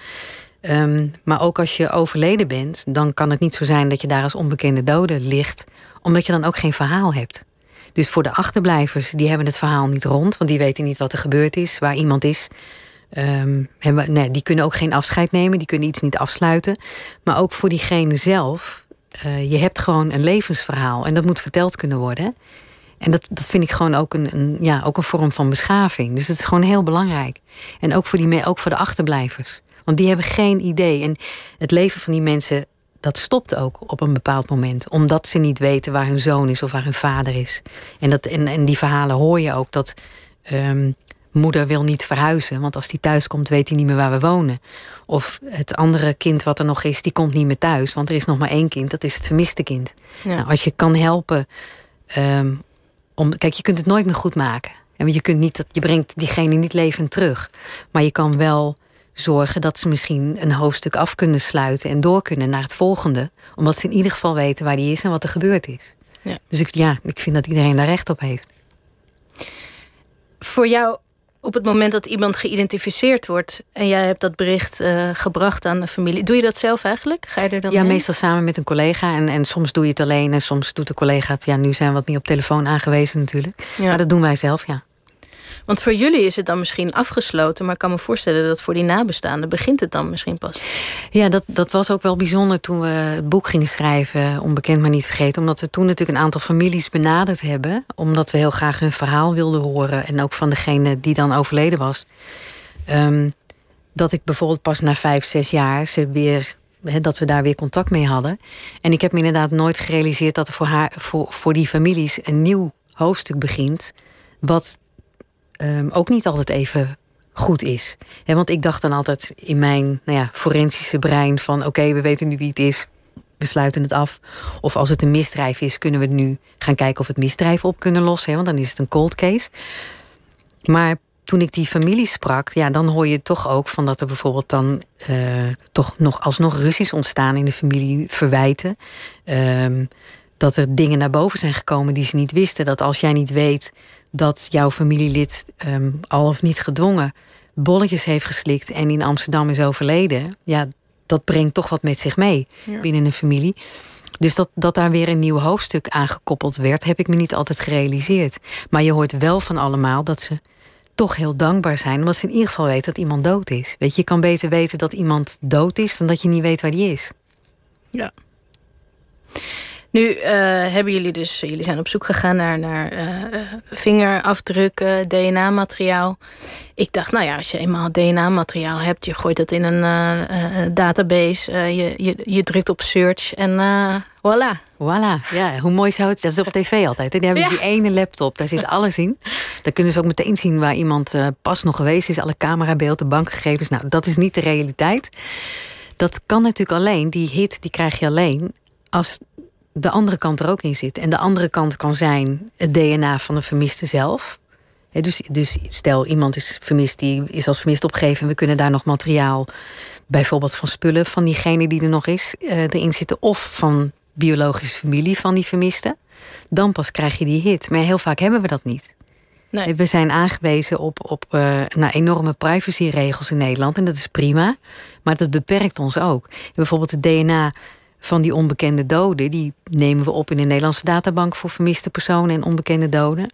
Ehm, maar ook als je overleden bent, dan kan het niet zo zijn dat je daar als onbekende dode ligt, omdat je dan ook geen verhaal hebt. Dus voor de achterblijvers, die hebben het verhaal niet rond, want die weten niet wat er gebeurd is, waar iemand is. Um, nee, die kunnen ook geen afscheid nemen, die kunnen iets niet afsluiten. Maar ook voor diegene zelf, uh, je hebt gewoon een levensverhaal en dat moet verteld kunnen worden. En dat, dat vind ik gewoon ook een, een, ja, ook een vorm van beschaving. Dus het is gewoon heel belangrijk. En ook voor, die, ook voor de achterblijvers. Want die hebben geen idee. En het leven van die mensen dat stopt ook op een bepaald moment. Omdat ze niet weten waar hun zoon is of waar hun vader is. En, dat, en, en die verhalen hoor je ook dat um, moeder wil niet verhuizen. Want als die thuis komt, weet hij niet meer waar we wonen. Of het andere kind wat er nog is, die komt niet meer thuis. Want er is nog maar één kind, dat is het vermiste kind. Nou, als je kan helpen. Um, om, kijk, je kunt het nooit meer goed maken. En je, kunt niet, dat, je brengt diegene niet levend terug. Maar je kan wel zorgen dat ze misschien een hoofdstuk af kunnen sluiten en door kunnen naar het volgende. Omdat ze in ieder geval weten waar die is en wat er gebeurd is. Ja. Dus ik, ja, ik vind dat iedereen daar recht op heeft. Voor jou, op het moment dat iemand geïdentificeerd wordt en jij hebt dat bericht uh, gebracht aan de familie, doe je dat zelf eigenlijk? Ga je er dan Ja, meestal samen met een collega. En, en soms doe je het alleen en soms doet de collega het. Ja, nu zijn we wat meer op telefoon aangewezen natuurlijk. Ja. Maar dat doen wij zelf, ja. Want voor jullie is het dan misschien afgesloten, maar ik kan me voorstellen dat voor die nabestaanden begint het dan misschien pas. Ja, dat, dat was ook wel bijzonder toen we het boek gingen schrijven, onbekend maar niet vergeten. Omdat we toen natuurlijk een aantal families benaderd hebben, omdat we heel graag hun verhaal wilden horen en ook van degene die dan overleden was. Um, dat ik bijvoorbeeld pas na vijf, zes jaar ze weer dat we daar weer contact mee hadden. En ik heb me inderdaad nooit gerealiseerd dat er voor, haar, voor, voor die families een nieuw hoofdstuk begint. Wat um, ook niet altijd even goed is. want ik dacht dan altijd in mijn nou ja, forensische brein van... oké, we weten nu wie het is, we sluiten het af. Of als het een misdrijf is, kunnen we nu gaan kijken of we het misdrijf op kunnen lossen. want dan is het een cold case. Maar toen ik die familie sprak, ja, dan hoor je toch ook van dat er bijvoorbeeld dan uh, toch nog alsnog ruzies ontstaan in de familie, verwijten. Um, dat er dingen naar boven zijn gekomen die ze niet wisten. Dat als jij niet weet dat jouw familielid um, al of niet gedwongen bolletjes heeft geslikt en in Amsterdam is overleden, ja, dat brengt toch wat met zich mee binnen een familie. Dus dat, dat daar weer een nieuw hoofdstuk aangekoppeld werd, heb ik me niet altijd gerealiseerd. Maar je hoort wel van allemaal dat ze toch heel dankbaar zijn, omdat ze in ieder geval weten dat iemand dood is. Weet je, je kan beter weten dat iemand dood is dan dat je niet weet waar die is. Ja. Nu uh, hebben jullie dus, jullie zijn op zoek gegaan naar, naar uh, vingerafdrukken, DNA-materiaal. Ik dacht, nou ja, als je eenmaal DNA-materiaal hebt, je gooit dat in een database, je, je, je drukt op search en voilà. Voilà, ja, hoe mooi zou het Dat is op tv altijd. Die hebben ja. die ene laptop, daar zit alles in. Daar kunnen ze ook meteen zien waar iemand pas nog geweest is. Alle camerabeelden, bankgegevens. Nou, dat is niet de realiteit. Dat kan natuurlijk alleen, die hit die krijg je alleen als de andere kant er ook in zit. En de andere kant kan zijn het DNA van de vermiste zelf. dus, dus stel iemand is vermist, die is als vermist opgegeven... en we kunnen daar nog materiaal, bijvoorbeeld van spullen... van diegene die er nog is, uh, erin zitten... of van biologische familie van die vermiste. Dan pas krijg je die hit. Maar heel vaak hebben we dat niet. Nee. We zijn aangewezen op, op uh, nou, enorme privacyregels in Nederland. En dat is prima. Maar dat beperkt ons ook. Bijvoorbeeld het DNA van die onbekende doden. Die nemen we op in de Nederlandse databank voor vermiste personen en onbekende doden.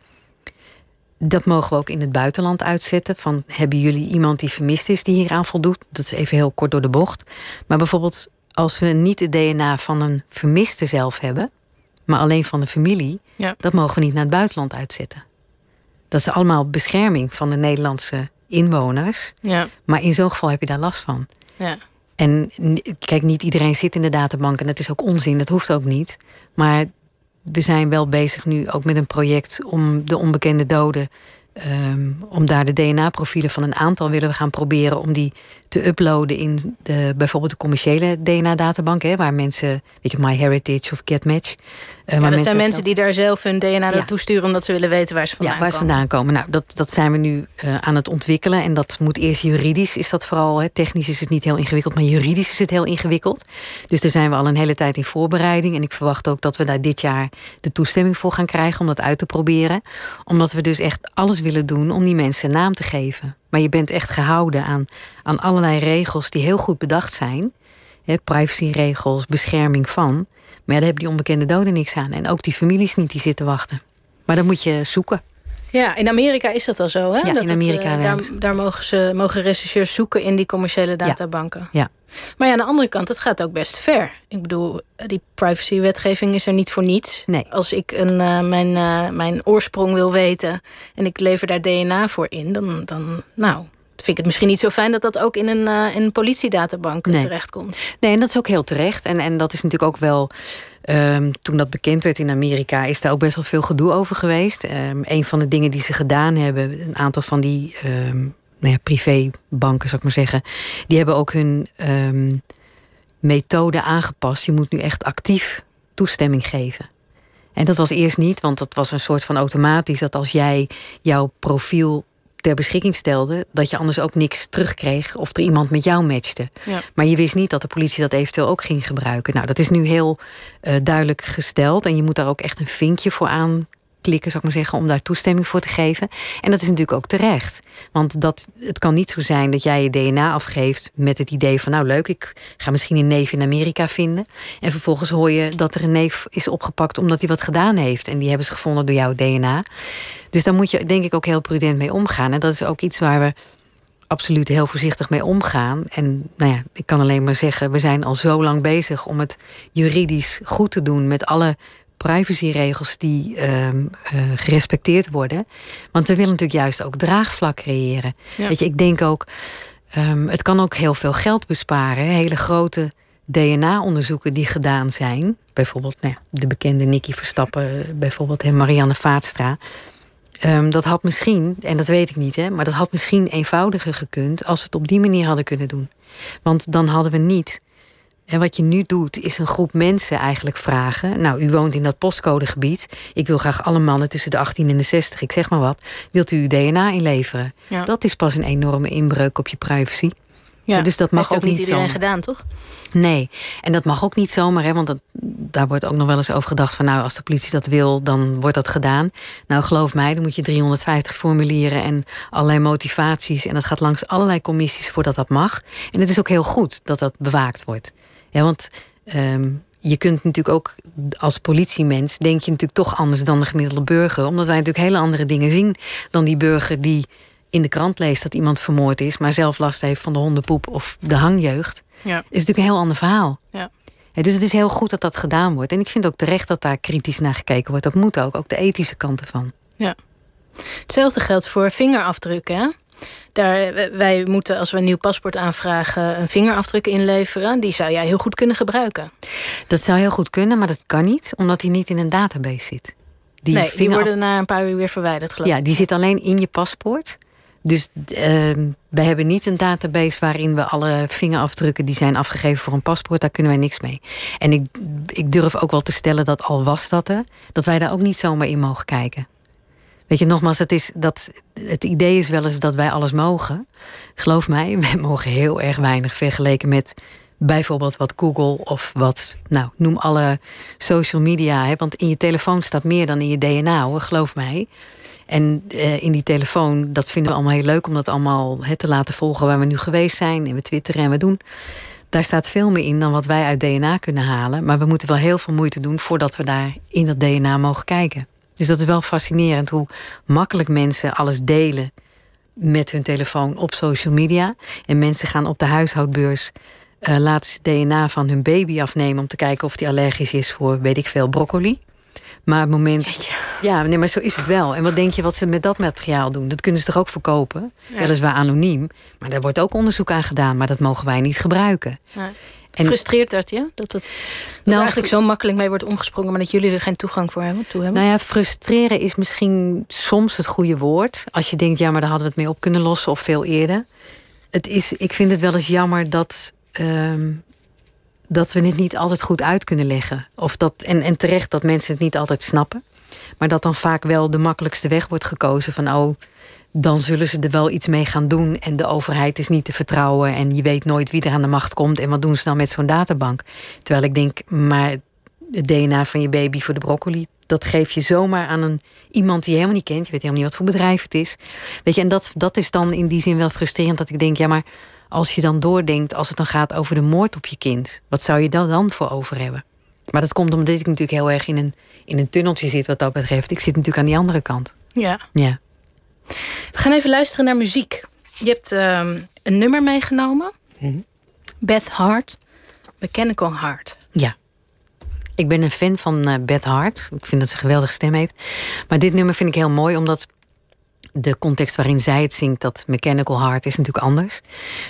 Dat mogen we ook in het buitenland uitzetten. Van hebben jullie iemand die vermist is die hieraan voldoet? Dat is even heel kort door de bocht. Maar bijvoorbeeld als we niet het DNA van een vermiste zelf hebben, Maar alleen van de familie, Ja. dat mogen we niet naar het buitenland uitzetten. Dat is allemaal bescherming van de Nederlandse inwoners. Ja, Maar in zo'n geval heb je daar last van. ja. En kijk, niet iedereen zit in de databank en dat is ook onzin, dat hoeft ook niet. Maar we zijn wel bezig nu ook met een project om de onbekende doden. Ehm, om daar de DNA-profielen van een aantal willen we gaan proberen om die te uploaden in de, bijvoorbeeld de commerciële DNA-databank, waar mensen, weet je, MyHeritage of GetMatch. eh, Ja, dat zijn mensen die daar zelf hun DNA Ja. naartoe sturen omdat ze willen weten waar ze vandaan ja, waar ze komen. vandaan komen. Nou, dat, dat zijn we nu eh, aan het ontwikkelen. En dat moet eerst juridisch, is dat vooral. Hè. Technisch is het niet heel ingewikkeld, maar juridisch is het heel ingewikkeld. Dus daar zijn we al een hele tijd in voorbereiding. En ik verwacht ook dat we daar dit jaar de toestemming voor gaan krijgen om dat uit te proberen. Omdat we dus echt alles willen doen om die mensen naam te geven. Maar je bent echt gehouden aan, aan allerlei regels die heel goed bedacht zijn. Privacyregels, bescherming van. Maar daar hebben die onbekende doden niks aan. En ook die families niet die zitten wachten. Maar dan moet je zoeken. Ja, in Amerika is dat al zo, hè? Ja, dat in het, Amerika eh, hebben daar, daar mogen, ze, mogen rechercheurs zoeken in die commerciële databanken. Ja. Maar ja, aan de andere kant, het gaat ook best ver. Ik bedoel, die privacywetgeving is er niet voor niets. Nee. Als ik een, eh, mijn, eh, mijn oorsprong wil weten en ik lever daar DNA voor in, dan, dan nou, vind ik het misschien niet zo fijn dat dat ook in een, eh, in een politiedatabank Nee. terechtkomt. Nee, en dat is ook heel terecht. En, en dat is natuurlijk ook wel. ehm, toen dat bekend werd in Amerika, is daar ook best wel veel gedoe over geweest. Ehm, een van de dingen die ze gedaan hebben, een aantal van die ehm, nou ja, privébanken, zou ik maar zeggen, die hebben ook hun methode aangepast. Je moet nu echt actief toestemming geven. En dat was eerst niet, want dat was een soort van automatisch dat als jij jouw profiel ter beschikking stelde, dat je anders ook niks terugkreeg of er iemand met jou matchte. Ja. Maar je wist niet dat de politie dat eventueel ook ging gebruiken. Nou, dat is nu heel eh, duidelijk gesteld. En je moet daar ook echt een vinkje voor aanklikken, zou ik maar zeggen, om daar toestemming voor te geven. En dat is natuurlijk ook terecht. Want dat, het kan niet zo zijn dat jij je DNA afgeeft met het idee van, nou leuk, ik ga misschien een neef in Amerika vinden. En vervolgens hoor je dat er een neef is opgepakt omdat hij wat gedaan heeft. En die hebben ze gevonden door jouw DNA. Dus daar moet je denk ik ook heel prudent mee omgaan. En dat is ook iets waar we absoluut heel voorzichtig mee omgaan. En nou ja, ik kan alleen maar zeggen, we zijn al zo lang bezig om het juridisch goed te doen met alle privacyregels die ehm, eh, gerespecteerd worden. Want we willen natuurlijk juist ook draagvlak creëren. Ja. Weet je, ik denk ook, ehm, het kan ook heel veel geld besparen. Hele grote DNA-onderzoeken die gedaan zijn. Bijvoorbeeld nou ja, de bekende Nicky Verstappen, bijvoorbeeld en Marianne Vaatstra. Ehm, dat had misschien, en dat weet ik niet, hè, maar dat had misschien eenvoudiger gekund als we het op die manier hadden kunnen doen. Want dan hadden we niet. En wat je nu doet, is een groep mensen eigenlijk vragen. Nou, u woont in dat postcodegebied. Ik wil graag alle mannen tussen de 18 en de 60, ik zeg maar wat. Wilt u uw DNA inleveren? Ja. Dat is pas een enorme inbreuk op je privacy. Ja, dus dat mag heeft ook niet niet iedereen zomaar. gedaan, toch? Nee, en dat mag ook niet zomaar, hè, want dat, daar wordt ook nog wel eens over gedacht van, nou, als de politie dat wil, dan wordt dat gedaan. Nou, geloof mij, dan moet je 350 formulieren en allerlei motivaties, en dat gaat langs allerlei commissies voordat dat mag. En het is ook heel goed dat dat bewaakt wordt. Ja, want ehm, je kunt natuurlijk ook als politiemens, denk je natuurlijk toch anders dan de gemiddelde burger, omdat wij natuurlijk hele andere dingen zien dan die burger die in de krant leest dat iemand vermoord is, maar zelf last heeft van de hondenpoep of de hangjeugd Ja. is natuurlijk een heel ander verhaal. Ja. Ja, dus het is heel goed dat dat gedaan wordt. En ik vind ook terecht dat daar kritisch naar gekeken wordt. Dat moet ook, ook de ethische kant ervan. Hetzelfde geldt voor vingerafdrukken. Daar, wij moeten, als we een nieuw paspoort aanvragen, een vingerafdruk inleveren. Die zou jij heel goed kunnen gebruiken. Dat zou heel goed kunnen, maar dat kan niet, omdat hij niet in een database zit. Die nee, die worden na een paar uur weer verwijderd, geloof ik. Ja, die zit alleen in je paspoort. Dus ehm wij hebben niet een database waarin we alle vingerafdrukken die zijn afgegeven voor een paspoort, daar kunnen wij niks mee. En ik, ik durf ook wel te stellen dat al was dat er, dat wij daar ook niet zomaar in mogen kijken. Weet je, nogmaals, het, is dat, het idee is wel eens dat wij alles mogen. Geloof mij, [LAUGHS] wij mogen heel erg weinig vergeleken met bijvoorbeeld wat Google of wat, nou, noem alle social media. Hè, want in je telefoon staat meer dan in je DNA, hoor, geloof mij. En eh, in die telefoon, dat vinden we allemaal heel leuk om dat allemaal te laten volgen waar we nu geweest zijn. En we twitteren en we doen. Daar staat veel meer in dan wat wij uit DNA kunnen halen. Maar we moeten wel heel veel moeite doen voordat we daar in dat DNA mogen kijken. Dus dat is wel fascinerend hoe makkelijk mensen alles delen met hun telefoon op social media. En mensen gaan op de huishoudbeurs eh laten ze DNA van hun baby afnemen om te kijken of die allergisch is voor, weet ik veel, broccoli. Maar het moment. Ja, nee, maar zo is het wel. En wat denk je wat ze met dat materiaal doen? Dat kunnen ze toch ook verkopen? Ja. Weliswaar anoniem. Maar daar wordt ook onderzoek aan gedaan. Maar dat mogen wij niet gebruiken. En- Frustreert dat je? Dat het dat Nou, eigenlijk zo makkelijk mee wordt omgesprongen, maar dat jullie er geen toegang voor hebben, toe hebben? Nou ja, frustreren is misschien soms het goede woord. Als je denkt, ja, maar daar hadden we het mee op kunnen lossen of veel eerder. Het is, ik vind het wel eens jammer dat, ehm, dat we het niet altijd goed uit kunnen leggen. Of dat, en, en terecht dat mensen het niet altijd snappen. Maar dat dan vaak wel de makkelijkste weg wordt gekozen van oh, dan zullen ze er wel iets mee gaan doen. En de overheid is niet te vertrouwen. En je weet nooit wie er aan de macht komt. En wat doen ze dan met zo'n databank? Terwijl ik denk, maar het DNA van je baby voor de broccoli. Dat geef je zomaar aan een, iemand die je helemaal niet kent. Je weet helemaal niet wat voor bedrijf het is. Weet je, en dat, dat is dan in die zin wel frustrerend. Dat ik denk, ja, maar als je dan doordenkt, als het dan gaat over de moord op je kind, wat zou je daar dan voor over hebben? Maar dat komt omdat ik natuurlijk heel erg in een, in een tunneltje zit wat dat betreft. Ik zit natuurlijk aan die andere kant. Ja. Ja. We gaan even luisteren naar muziek. Je hebt ehm, een nummer meegenomen. Mhm. Beth Hart, Mechanical Heart. Ja. Ik ben een fan van eh, Beth Hart. Ik vind dat ze een geweldige stem heeft. Maar dit nummer vind ik heel mooi, omdat de context waarin zij het zingt, dat mechanical heart, is natuurlijk anders.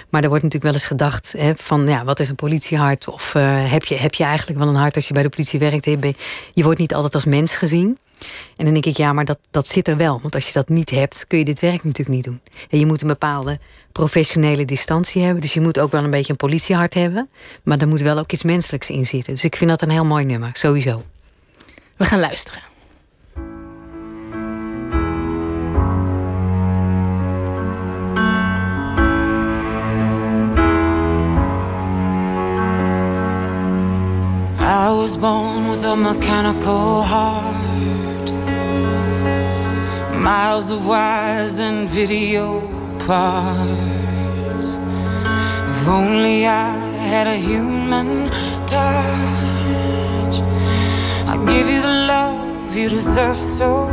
Maar er wordt natuurlijk wel eens gedacht hè, van, ja, wat is een politiehart? Of eh, heb, je, heb je eigenlijk wel een hart als je bij de politie werkt? Je wordt niet altijd als mens gezien. En dan denk ik, ja, maar dat, dat zit er wel. Want als je dat niet hebt, kun je dit werk natuurlijk niet doen. En je moet een bepaalde professionele distantie hebben. Dus je moet ook wel een beetje een politiehart hebben. Maar er moet wel ook iets menselijks in zitten. Dus ik vind dat een heel mooi nummer, sowieso. We gaan luisteren. I was born with a mechanical heart. Miles of wires and video parts. If only I had a human touch. I'd give you the love you deserve so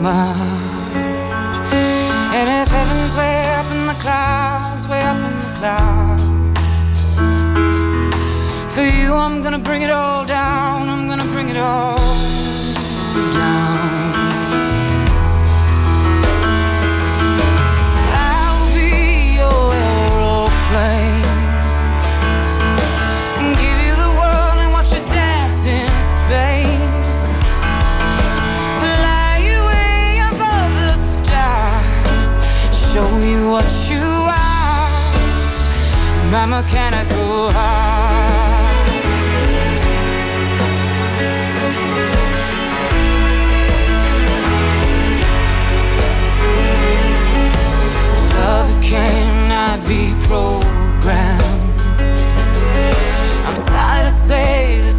much. And if heaven's way up in the clouds, way up in the clouds. For you, I'm gonna bring it all down. I'm gonna bring it all down. What you are. My mechanical heart. Love cannot be programmed. I'm sorry to say this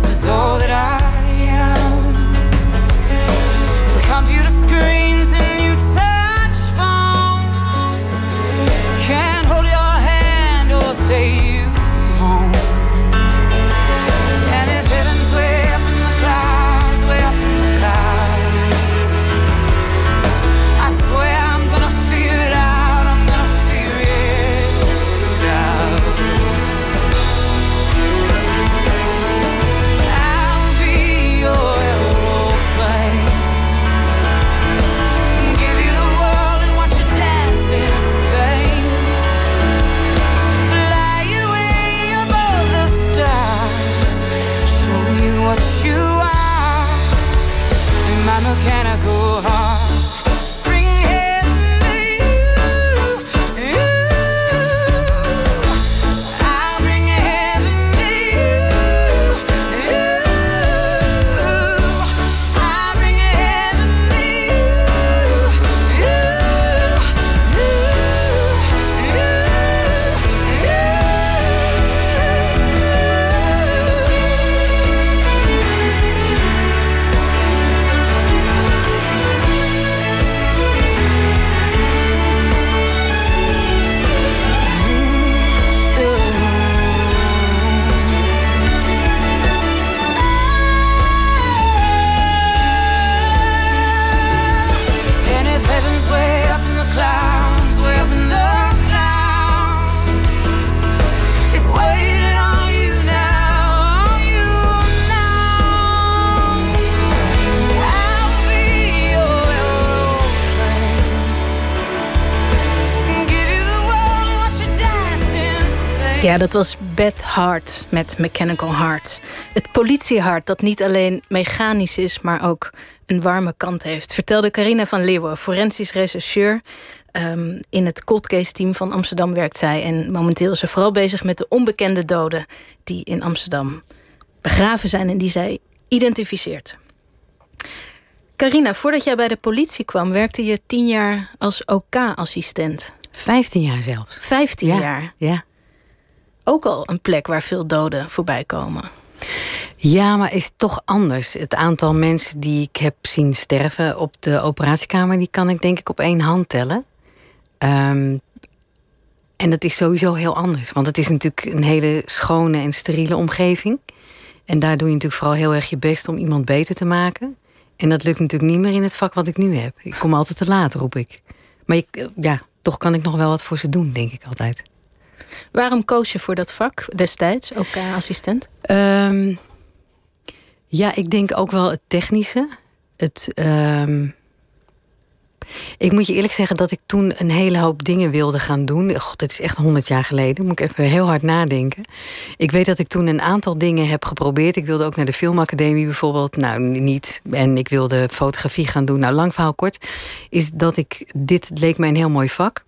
Ja, dat was Beth Hart met Mechanical Heart. Het politiehart dat niet alleen mechanisch is, maar ook een warme kant heeft. Vertelde Carina van Leeuwen, forensisch rechercheur. Um, in het cold case team van Amsterdam werkt zij. En momenteel is ze vooral bezig met de onbekende doden die in Amsterdam begraven zijn en die zij identificeert. Carina, voordat jij bij de politie kwam, werkte je tien jaar als OK-assistent. Vijftien jaar zelfs. Vijftien Ja, jaar. Ja. Ook al een plek waar veel doden voorbij komen. Ja, maar is toch anders. Het aantal mensen die ik heb zien sterven op de operatiekamer, die kan ik denk ik op één hand tellen. Ehm, en dat is sowieso heel anders. Want het is natuurlijk een hele schone en steriele omgeving. En daar doe je natuurlijk vooral heel erg je best om iemand beter te maken. En dat lukt natuurlijk niet meer in het vak wat ik nu heb. Ik kom altijd te laat, roep ik. Maar ik, ja, toch kan ik nog wel wat voor ze doen, denk ik altijd. Waarom koos je voor dat vak destijds, OK-assistent? Ehm, ja, ik denk ook wel het technische. Het, ehm, ik moet je eerlijk zeggen dat ik toen een hele hoop dingen wilde gaan doen. God, dat is echt honderd jaar geleden. Moet ik even heel hard nadenken. Ik weet dat ik toen een aantal dingen heb geprobeerd. Ik wilde ook naar de filmacademie bijvoorbeeld. Nou, niet. En ik wilde fotografie gaan doen. Nou, lang verhaal kort. Is dat ik. Dit leek mij een heel mooi vak.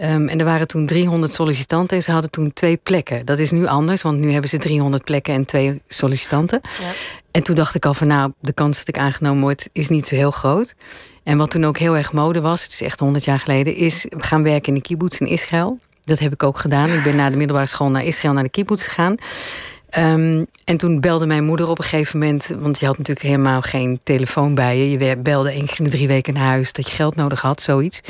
Um, en er waren toen 300 sollicitanten en ze hadden toen twee plekken. Dat is nu anders, want nu hebben ze 300 plekken en twee sollicitanten. Ja. En toen dacht ik al van nou, de kans dat ik aangenomen word is niet zo heel groot. En wat toen ook heel erg mode was, het is echt 100 jaar geleden, is gaan werken in de kibbutz in Israël. Dat heb ik ook gedaan. Ik ben na de middelbare school naar Israël naar de kibbutz gegaan. Um, en toen belde mijn moeder op een gegeven moment, want je had natuurlijk helemaal geen telefoon bij je. Je belde één keer in de drie weken naar huis dat je geld nodig had, zoiets.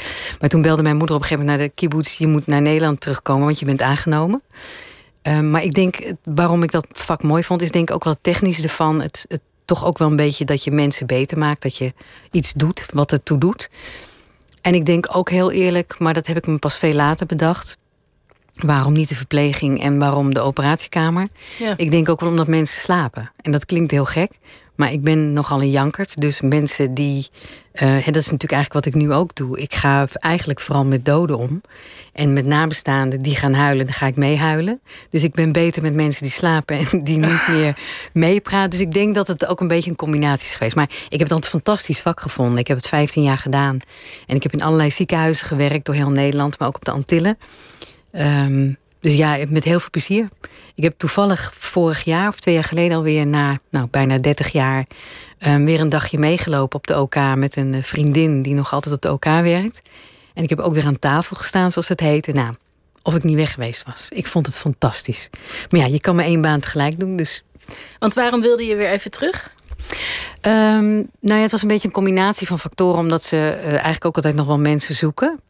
Maar toen belde mijn moeder op een gegeven moment naar de kibbutz: je moet naar Nederland terugkomen, want je bent aangenomen. Um, maar ik denk, waarom ik dat vak mooi vond, is denk ik ook wel het technische ervan. Het, het toch ook wel een beetje dat je mensen beter maakt, dat je iets doet wat ertoe doet. En ik denk ook heel eerlijk, maar dat heb ik me pas veel later bedacht. Waarom niet de verpleging en waarom de operatiekamer? Ja. Ik denk ook wel omdat mensen slapen. En dat klinkt heel gek. Maar ik ben nogal een jankert. Dus mensen die. Uh, dat is natuurlijk eigenlijk wat ik nu ook doe. Ik ga eigenlijk vooral met doden om. En met nabestaanden die gaan huilen, dan ga ik meehuilen. Dus ik ben beter met mensen die slapen en die [LAUGHS] niet meer meepraten. Dus ik denk dat het ook een beetje een combinatie is geweest. Maar ik heb dan een fantastisch vak gevonden. Ik heb het 15 jaar gedaan. En ik heb in allerlei ziekenhuizen gewerkt door heel Nederland, maar ook op de Antillen. Um, dus ja, met heel veel plezier. Ik heb toevallig vorig jaar of twee jaar geleden alweer na nou, bijna 30 jaar um, weer een dagje meegelopen op de OK met een eh, vriendin die nog altijd op de OK werkt. En ik heb ook weer aan tafel gestaan, zoals het heette. Nou, of ik niet weg geweest was. Ik vond het fantastisch. Maar ja, je kan maar één baan tegelijk doen, dus. Want waarom wilde je weer even terug? Um, nou ja, het was een beetje een combinatie van factoren, omdat ze uh, eigenlijk ook altijd nog wel mensen zoeken.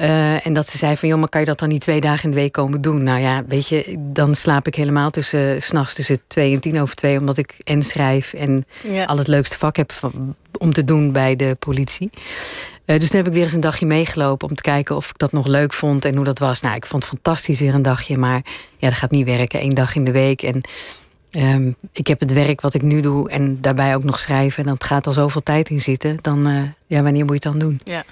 Uh, en dat ze zei van, joh, maar kan je dat dan niet twee dagen in de week komen doen? Nou ja, weet je, dan slaap ik helemaal tussen, uh, s'nachts tussen twee en tien over twee, omdat ik en schrijf en Ja. al het leukste vak heb van, om te doen bij de politie. Uh, dus toen heb ik weer eens een dagje meegelopen om te kijken of ik dat nog leuk vond en hoe dat was. Nou, ik vond het fantastisch weer een dagje, maar ja, dat gaat niet werken, één dag in de week. En um, ik heb het werk wat ik nu doe en daarbij ook nog schrijven. En dat gaat al zoveel tijd in zitten. Dan, uh, ja, wanneer moet je het dan doen? Ja.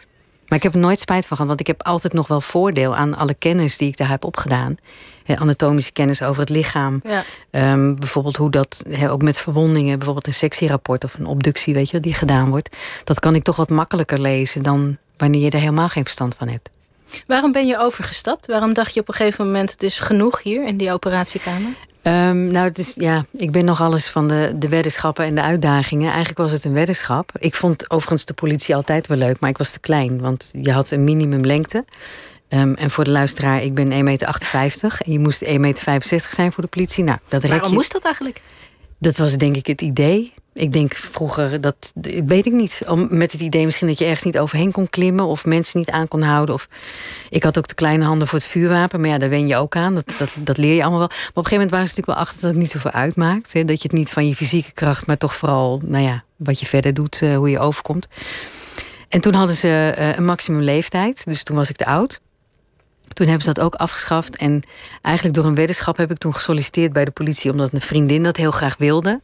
Maar ik heb er nooit spijt van gehad, want ik heb altijd nog wel voordeel aan alle kennis die ik daar heb opgedaan. He, anatomische kennis over het lichaam. Ja. Um, bijvoorbeeld hoe dat, he, ook met verwondingen, bijvoorbeeld een sectierapport of een obductie, weet je, die gedaan wordt. Dat kan ik toch wat makkelijker lezen dan wanneer je er helemaal geen verstand van hebt. Waarom ben je overgestapt? Waarom dacht je op een gegeven moment het is genoeg hier in die operatiekamer? Um, nou, het is, ja, ik ben nog alles van de, de weddenschappen en de uitdagingen. Eigenlijk was het een weddenschap. Ik vond overigens de politie altijd wel leuk, maar ik was te klein. Want je had een minimumlengte. Um, en voor de luisteraar, ik ben 1,58 meter. En je moest 1,65 meter zijn voor de politie. Nou, dat rek Waarom moest dat eigenlijk? Dat was denk ik het idee. Ik denk vroeger, dat weet ik niet. Met het idee misschien dat je ergens niet overheen kon klimmen... of mensen niet aan kon houden. Of, ik had ook de kleine handen voor het vuurwapen. Maar ja, daar wen je ook aan. Dat, dat, dat leer je allemaal wel. Maar op een gegeven moment waren ze natuurlijk wel achter... dat het niet zoveel uitmaakt. Hè? Dat je het niet van je fysieke kracht... maar toch vooral, nou ja, wat je verder doet, uh, hoe je overkomt. En toen hadden ze uh, een maximum leeftijd. Dus toen was ik te oud. Toen hebben ze dat ook afgeschaft. En eigenlijk door een weddenschap heb ik toen gesolliciteerd bij de politie... omdat een vriendin dat heel graag wilde.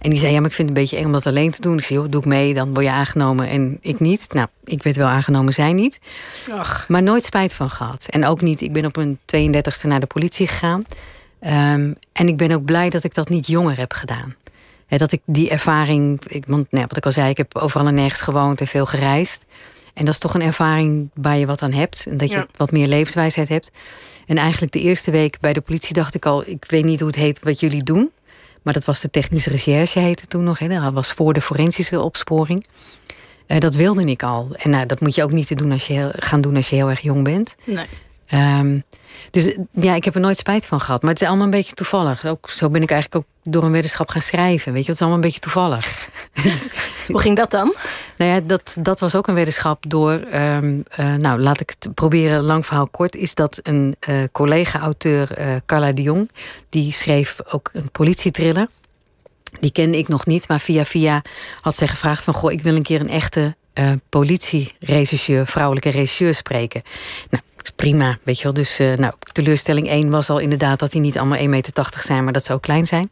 En die zei, ja, maar ik vind het een beetje eng om dat alleen te doen. Ik zei, joh, doe ik mee, dan word je aangenomen en ik niet. Nou, ik werd wel aangenomen, zij niet. Ach. Maar nooit spijt van gehad. En ook niet, ik ben op mijn 32e naar de politie gegaan. Ehm, en ik ben ook blij dat ik dat niet jonger heb gedaan. Hè, dat ik die ervaring, ik, want nou, wat ik al zei, ik heb overal en nergens gewoond en veel gereisd. En dat is toch een ervaring waar je wat aan hebt. En dat je Ja. wat meer levenswijsheid hebt. En eigenlijk de eerste week bij de politie dacht ik al... ik weet niet hoe het heet wat jullie doen. Maar dat was de technische recherche heette toen nog. Hè. Dat was voor de forensische opsporing. Eh, dat wilde ik al. En nou, dat moet je ook niet doen als je heel, gaan doen als je heel erg jong bent. Nee. Ehm, dus ja, ik heb er nooit spijt van gehad. Maar het is allemaal een beetje toevallig. Ook, zo ben ik eigenlijk ook door een weddenschap gaan schrijven. Weet je, het is allemaal een beetje toevallig. [LAUGHS] Dus, Hoe ging dat dan? nou ja, dat, dat was ook een weddenschap door. ehm, eh, nou, laat ik het proberen, lang verhaal kort. Is dat een eh, collega-auteur, eh, Carla de Jong. Die schreef ook een politietriller. Die kende ik nog niet, maar via via had zij gevraagd: van goh, ik wil een keer een echte eh politieregisseur, vrouwelijke regisseur spreken. Nou, prima, weet je wel. Dus eh, nou, teleurstelling 1 was al inderdaad dat die niet allemaal 1,80 meter zijn, maar dat ze ook klein zijn.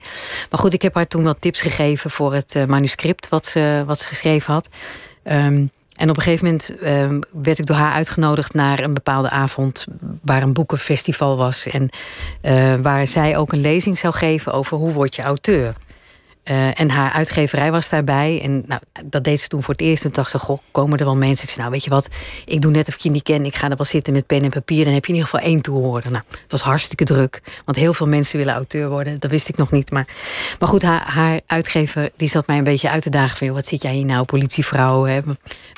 Maar goed, ik heb haar toen wat tips gegeven voor het eh, manuscript wat ze, wat ze geschreven had. Ehm, en op een gegeven moment ehm, werd ik door haar uitgenodigd naar een bepaalde avond waar een boekenfestival was. En eh, waar zij ook een lezing zou geven over hoe word je auteur. Eh, en haar uitgeverij was daarbij. En nou, dat deed ze toen voor het eerst. En toen dacht ze, goh, komen er wel mensen? Ik zei, nou weet je wat, ik doe net of ik je niet ken. Ik ga er wel zitten met pen en papier. Dan heb je in ieder geval één toehoorder. Nou, het was hartstikke druk. Want heel veel mensen willen auteur worden. Dat wist ik nog niet. Maar, maar goed, haar, haar uitgever die zat mij een beetje uit te dagen. Van, wat zit jij hier nou, politievrouw? Hè?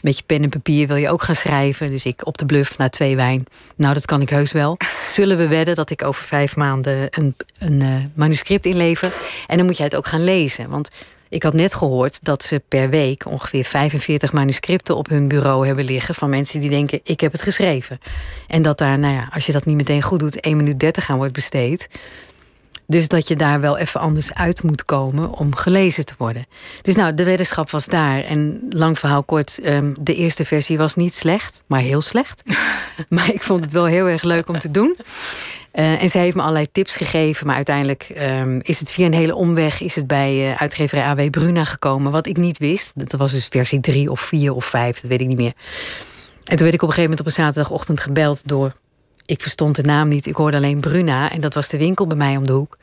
Met je pen en papier wil je ook gaan schrijven. Dus ik op de bluff na twee wijn. Nou, dat kan ik heus wel. Zullen we wedden dat ik over vijf maanden een, een eh, manuscript inlever? En dan moet jij het ook gaan lezen. Want ik had net gehoord dat ze per week ongeveer 45 manuscripten op hun bureau hebben liggen. van mensen die denken: ik heb het geschreven. En dat daar, nou ja, als je dat niet meteen goed doet, 1 minuut 30 aan wordt besteed. Dus dat je daar wel even anders uit moet komen om gelezen te worden. Dus nou, de weddenschap was daar. En lang verhaal kort, ehm, de eerste versie was niet slecht, maar heel slecht. [LAUGHS] maar ik vond het wel heel erg leuk om te doen. Eh, en zij heeft me allerlei tips gegeven. Maar uiteindelijk ehm, is het via een hele omweg... is het bij eh, uitgeverij AW Bruna gekomen. Wat ik niet wist. Dat was dus versie 3 of 4 of 5. Dat weet ik niet meer. En toen werd ik op een gegeven moment op een zaterdagochtend gebeld door... Ik verstond de naam niet. Ik hoorde alleen Bruna. En dat was de winkel bij mij om de hoek.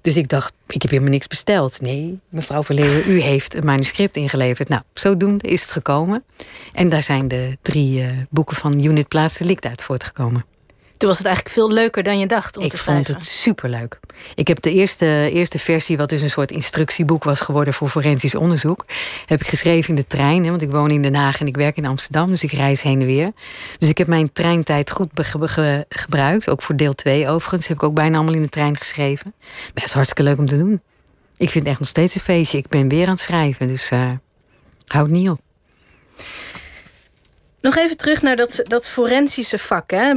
Dus ik dacht, ik heb helemaal niks besteld. Nee, mevrouw Verleeuwen, u heeft een manuscript ingeleverd. Nou, zodoende is het gekomen. En daar zijn de drie eh, boeken van Unit Plaats Delict uit voortgekomen. Toen was het eigenlijk veel leuker dan je dacht om ik te vond schrijven. het superleuk. Ik heb de eerste, eerste versie, wat dus een soort instructieboek was geworden voor forensisch onderzoek, heb ik geschreven in de trein. Hè, want ik woon in Den Haag en ik werk in Amsterdam, dus ik reis heen en weer. Dus ik heb mijn treintijd goed be- ge- ge- gebruikt. Ook voor deel 2 overigens. Heb ik ook bijna allemaal in de trein geschreven. Maar het is hartstikke leuk om te doen. Ik vind het echt nog steeds een feestje. Ik ben weer aan het schrijven, dus eh houd niet op. Nog even terug naar dat, dat forensische vak. Hè.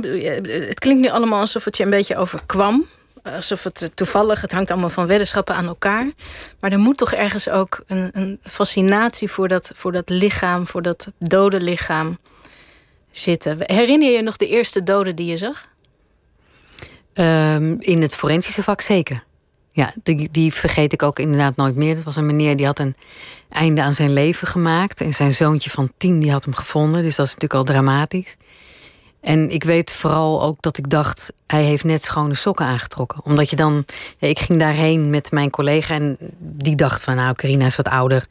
Het klinkt nu allemaal alsof het je een beetje overkwam. Alsof het eh, toevallig, het hangt allemaal van weddenschappen aan elkaar. Maar er moet toch ergens ook een, een fascinatie voor dat, voor dat lichaam, voor dat dode lichaam zitten. Herinner je je nog de eerste doden die je zag? Ehm, in het forensische vak zeker. Ja, die, die vergeet ik ook inderdaad nooit meer. Dat was een meneer die had een einde aan zijn leven gemaakt. En zijn zoontje van tien die had hem gevonden. Dus dat is natuurlijk al dramatisch. En ik weet vooral ook dat ik dacht... hij heeft net schone sokken aangetrokken. Omdat je dan... Ik ging daarheen met mijn collega en die dacht van... nou, Carina is wat ouder.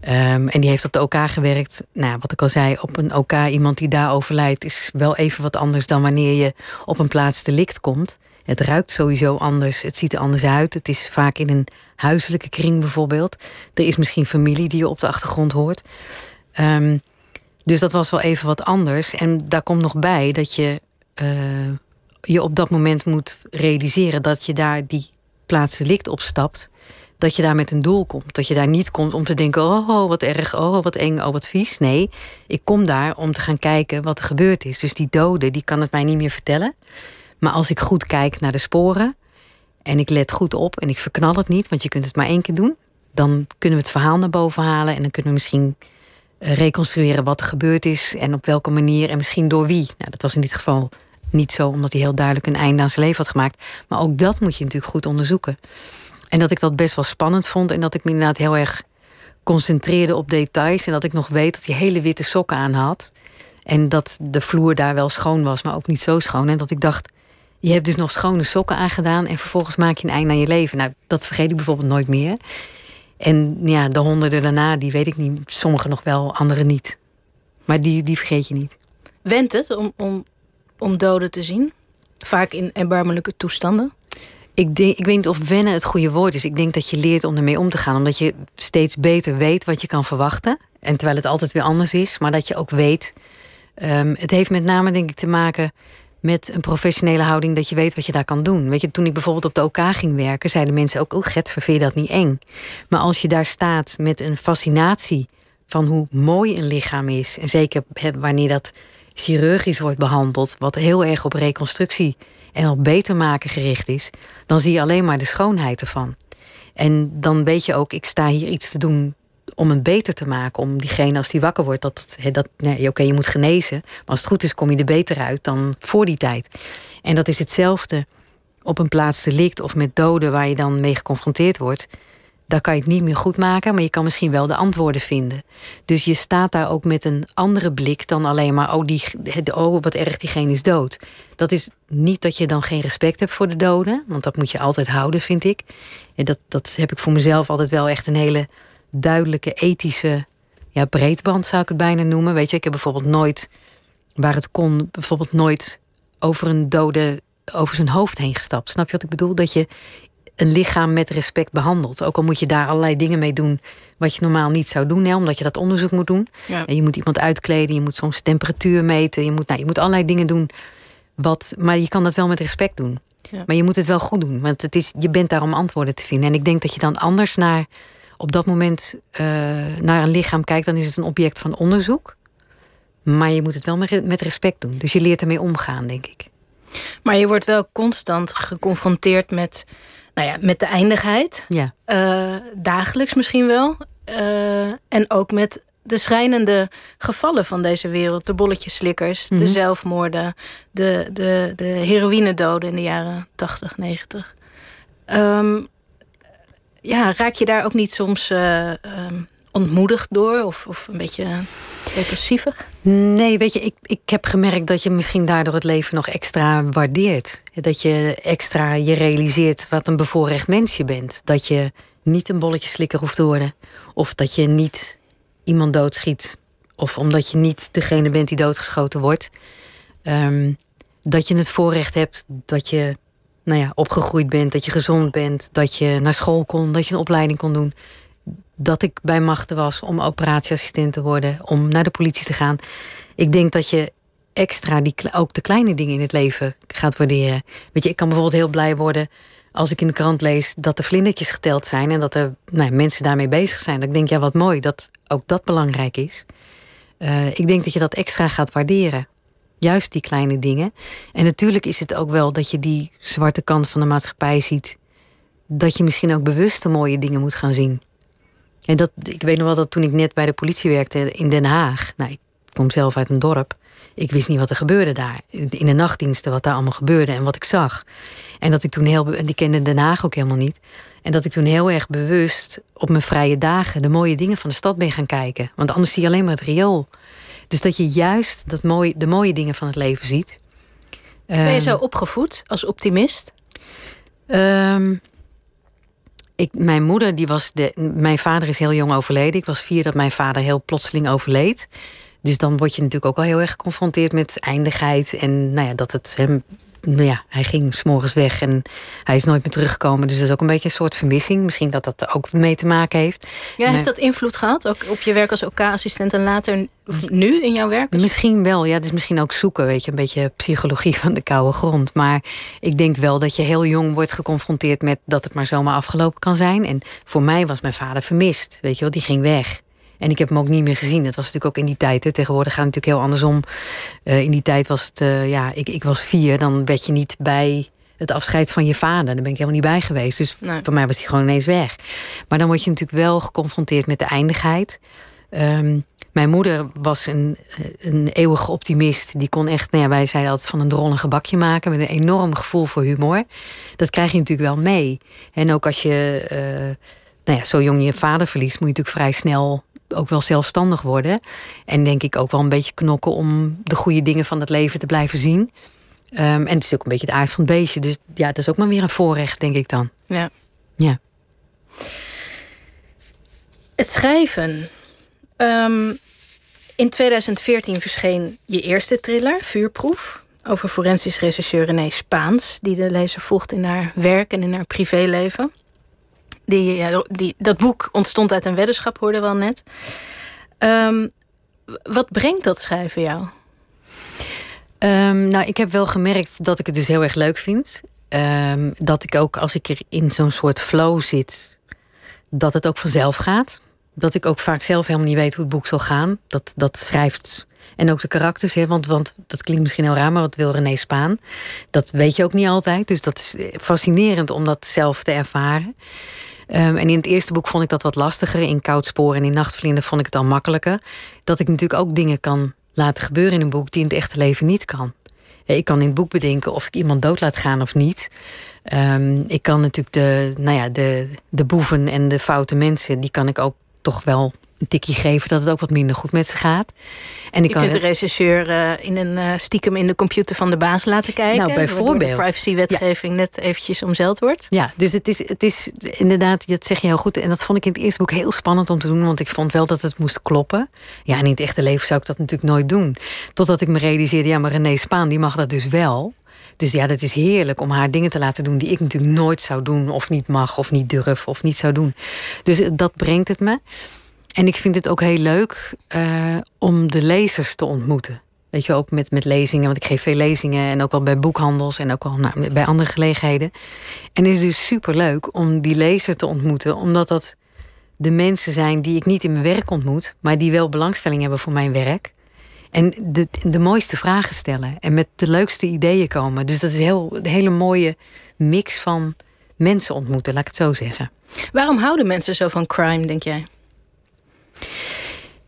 Ehm, en die heeft op de OK gewerkt. Nou, wat ik al zei, op een OK iemand die daar overlijdt... is wel even wat anders dan wanneer je op een plaats delict komt. Het ruikt sowieso anders, het ziet er anders uit. Het is vaak in een huiselijke kring bijvoorbeeld. Er is misschien familie die je op de achtergrond hoort. Ehm, dus dat was wel even wat anders. En daar komt nog bij dat je eh, je op dat moment moet realiseren... dat je daar die plaats delict opstapt dat je daar met een doel komt. Dat je daar niet komt om te denken: oh, oh, wat erg, oh, wat eng, oh, wat vies. Nee, ik kom daar om te gaan kijken wat er gebeurd is. Dus die dode, die kan het mij niet meer vertellen. Maar als ik goed kijk naar de sporen en ik let goed op en ik verknal het niet, want je kunt het maar één keer doen, dan kunnen we het verhaal naar boven halen en dan kunnen we misschien eh, reconstrueren wat er gebeurd is en op welke manier en misschien door wie. Nou, dat was in dit geval niet zo omdat hij heel duidelijk een einde aan zijn leven had gemaakt. Maar ook dat moet je natuurlijk goed onderzoeken. En dat ik dat best wel spannend vond. En dat ik me inderdaad heel erg concentreerde op details. En dat ik nog weet dat hij hele witte sokken aan had. En dat de vloer daar wel schoon was, maar ook niet zo schoon. En dat ik dacht, je hebt dus nog schone sokken aangedaan... en vervolgens maak je een einde aan je leven. Nou, dat vergeet ik bijvoorbeeld nooit meer. En ja, de honderden daarna, die weet ik niet. Sommige nog wel, andere niet. Maar die, die vergeet je niet. Wendt het om, om, om doden te zien? Vaak in erbarmelijke toestanden? Ik, denk, ik weet niet of wennen het goede woord is. Ik denk dat je leert om ermee om te gaan. Omdat je steeds beter weet wat je kan verwachten. En terwijl het altijd weer anders is. Maar dat je ook weet... Um, het heeft met name denk ik te maken met een professionele houding... dat je weet wat je daar kan doen. Weet je, toen ik bijvoorbeeld op de OK ging werken... zeiden mensen ook, oh Gert, je dat niet eng? Maar als je daar staat met een fascinatie... van hoe mooi een lichaam is... en zeker wanneer dat chirurgisch wordt behandeld... wat heel erg op reconstructie en op beter maken gericht is, dan zie je alleen maar de schoonheid ervan. En dan weet je ook, ik sta hier iets te doen om het beter te maken. Om diegene, als die wakker wordt, dat, dat nee, oké, je moet genezen. Maar als het goed is, kom je er beter uit dan voor die tijd. En dat is hetzelfde op een plaats delict of met doden waar je dan mee geconfronteerd wordt dan kan je het niet meer goed maken, maar je kan misschien wel de antwoorden vinden. Dus je staat daar ook met een andere blik dan alleen maar, oh, die, oh wat erg, diegene is dood. Dat is niet dat je dan geen respect hebt voor de doden, want dat moet je altijd houden, vind ik. En dat, dat heb ik voor mezelf altijd wel echt een hele duidelijke ethische ja, breedband, zou ik het bijna noemen. Weet je, ik heb bijvoorbeeld nooit, waar het kon, bijvoorbeeld nooit over een dode over zijn hoofd heen gestapt. Snap je wat ik bedoel? Dat je een lichaam met respect behandelt. Ook al moet je daar allerlei dingen mee doen wat je normaal niet zou doen, hè, omdat je dat onderzoek moet doen. En je moet iemand uitkleden, je moet soms temperatuur meten, je moet, nou, je moet allerlei dingen doen. Wat, maar je kan dat wel met respect doen. Ja. Maar je moet het wel goed doen, want het is, je bent daar om antwoorden te vinden. En ik denk dat je dan anders naar op dat moment uh, naar een lichaam kijkt, dan is het een object van onderzoek. Maar je moet het wel met respect doen. Dus je leert ermee omgaan, denk ik. Maar je wordt wel constant geconfronteerd met nou ja, met de eindigheid. Ja. Uh, dagelijks misschien wel. Uh, en ook met de schrijnende gevallen van deze wereld. De bolletjeslikkers, mm -hmm. de mhm. zelfmoorden, de, de, de heroïnedoden in de jaren 80, 90. Um, ja, raak je daar ook niet soms uh, um, ontmoedigd door of, of een beetje depressiever? Nee, weet je, ik, ik heb gemerkt dat je misschien daardoor het leven nog extra waardeert. Dat je extra je realiseert wat een bevoorrecht mens je bent. Dat je niet een bolletje slikker hoeft te worden. Of dat je niet iemand doodschiet. Of omdat je niet degene bent die doodgeschoten wordt. Um, dat je het voorrecht hebt dat je nou ja, opgegroeid bent, dat je gezond bent, dat je naar school kon, dat je een opleiding kon doen dat ik bij machten was om operatieassistent te worden, om naar de politie te gaan. Ik denk dat je extra die, ook de kleine dingen in het leven gaat waarderen. Weet je, ik kan bijvoorbeeld heel blij worden als ik in de krant lees dat er vlindertjes geteld zijn en dat er nou, mensen daarmee bezig zijn. Ik denk, ja, wat mooi dat ook dat belangrijk is. Uh, ik denk dat je dat extra gaat waarderen. Juist die kleine dingen. En natuurlijk is het ook wel dat je die zwarte kant van de maatschappij ziet. Dat je misschien ook bewust de mooie dingen moet gaan zien. En dat, ik weet nog wel dat toen ik net bij de politie werkte in Den Haag. Nou, ik kom zelf uit een dorp. Ik wist niet wat er gebeurde daar. In de nachtdiensten, wat daar allemaal gebeurde en wat ik zag. En dat ik toen heel. En die kende Den Haag ook helemaal niet. En dat ik toen heel erg bewust op mijn vrije dagen de mooie dingen van de stad ben gaan kijken. Want anders zie je alleen maar het riool. Dus dat je juist dat mooie, de mooie dingen van het leven ziet. Ben je ehm, zo opgevoed als optimist? Um, ik, mijn moeder, die was de, mijn vader is heel jong overleden. Ik was vier dat mijn vader heel plotseling overleed. Dus dan word je natuurlijk ook al heel erg geconfronteerd met eindigheid. En nou ja, dat het hem. Nou ja, hij ging s'morgens weg en hij is nooit meer teruggekomen. Dus dat is ook een beetje een soort vermissing. Misschien dat dat ook mee te maken heeft. Ja, heeft dat invloed gehad? Ook op je werk als OK-assistent en later nu in jouw werk? Misschien wel. Ja, het is misschien ook zoeken, weet je, een beetje psychologie [LAUGHS] van de koude grond. Maar ik denk wel dat je heel jong wordt geconfronteerd met dat het maar zomaar afgelopen kan zijn. En voor mij was mijn vader vermist, weet je wel, die ging weg. En ik heb hem ook niet meer gezien. Dat was natuurlijk ook in die tijd. Hè. Tegenwoordig gaat het natuurlijk heel andersom. Uh, in die tijd was het, uh, ja, ik, ik was vier. Dan werd je niet bij het afscheid van je vader. Daar ben ik helemaal niet bij geweest. Dus nee. voor mij was hij gewoon ineens weg. Maar dan word je natuurlijk wel geconfronteerd met de eindigheid. Ehm, mijn moeder was een, een eeuwige optimist. Die kon echt, nou ja, wij zeiden altijd van een drol een gebakje maken. Met een enorm gevoel voor humor. Dat krijg je natuurlijk wel mee. En ook als je uh, nou ja, zo jong je vader verliest, moet je natuurlijk vrij snel ook wel zelfstandig worden. En denk ik ook wel een beetje knokken om de goede dingen van het leven te blijven zien. Um, en het is ook een beetje het aard van het beestje. Dus ja, dat is ook maar weer een voorrecht, denk ik dan. Ja. Ja. Het schrijven. Ehm, in 2014 verscheen je eerste thriller, Vuurproef. Over forensisch rechercheur René Spaans, die de lezer volgt in haar werk en in haar privéleven. Die, dat boek ontstond uit een weddenschap, hoorden we al net. Um, wat brengt dat schrijven jou? Um, nou, ik heb wel gemerkt dat ik het dus heel erg leuk vind. Um, dat ik ook als ik er in zo'n soort flow zit, dat het ook vanzelf gaat. Dat ik ook vaak zelf helemaal niet weet hoe het boek zal gaan. Dat, dat schrijft. En ook de karakters, hè, want, want dat klinkt misschien heel raar, maar wat wil René Spaan? Dat weet je ook niet altijd. Dus dat is fascinerend om dat zelf te ervaren. Um, en in het eerste boek vond ik dat wat lastiger. In Koudsporen en in Nachtvlinder vond ik het al makkelijker. Dat ik natuurlijk ook dingen kan laten gebeuren in een boek die in het echte leven niet kan. Ik kan in het boek bedenken of ik iemand dood laat gaan of niet. Um, ik kan natuurlijk de, nou ja, de, de boeven en de foute mensen, die kan ik ook toch wel een tikje geven dat het ook wat minder goed met ze gaat. En ik je kan kunt de rechercheur uh, in een uh, stiekem in de computer van de baas laten kijken. Nou, bijvoorbeeld. De privacywetgeving ja. net eventjes omzeild wordt. Ja, dus het is, het is inderdaad, dat zeg je heel goed. En dat vond ik in het eerste boek heel spannend om te doen, want ik vond wel dat het moest kloppen. Ja, en in het echte leven zou ik dat natuurlijk nooit doen. Totdat ik me realiseerde, ja, maar René Spaan, die mag dat dus wel. Dus ja, dat is heerlijk om haar dingen te laten doen die ik natuurlijk nooit zou doen, of niet mag, of niet durf, of niet zou doen. Dus dat brengt het me. En ik vind het ook heel leuk uh, om de lezers te ontmoeten. Weet je, ook met, met lezingen, want ik geef veel lezingen en ook wel bij boekhandels en ook wel nou, bij andere gelegenheden. En het is dus super leuk om die lezer te ontmoeten, omdat dat de mensen zijn die ik niet in mijn werk ontmoet, maar die wel belangstelling hebben voor mijn werk. En de, de mooiste vragen stellen en met de leukste ideeën komen. Dus dat is heel, een hele mooie mix van mensen ontmoeten, laat ik het zo zeggen. Waarom houden mensen zo van crime, denk jij?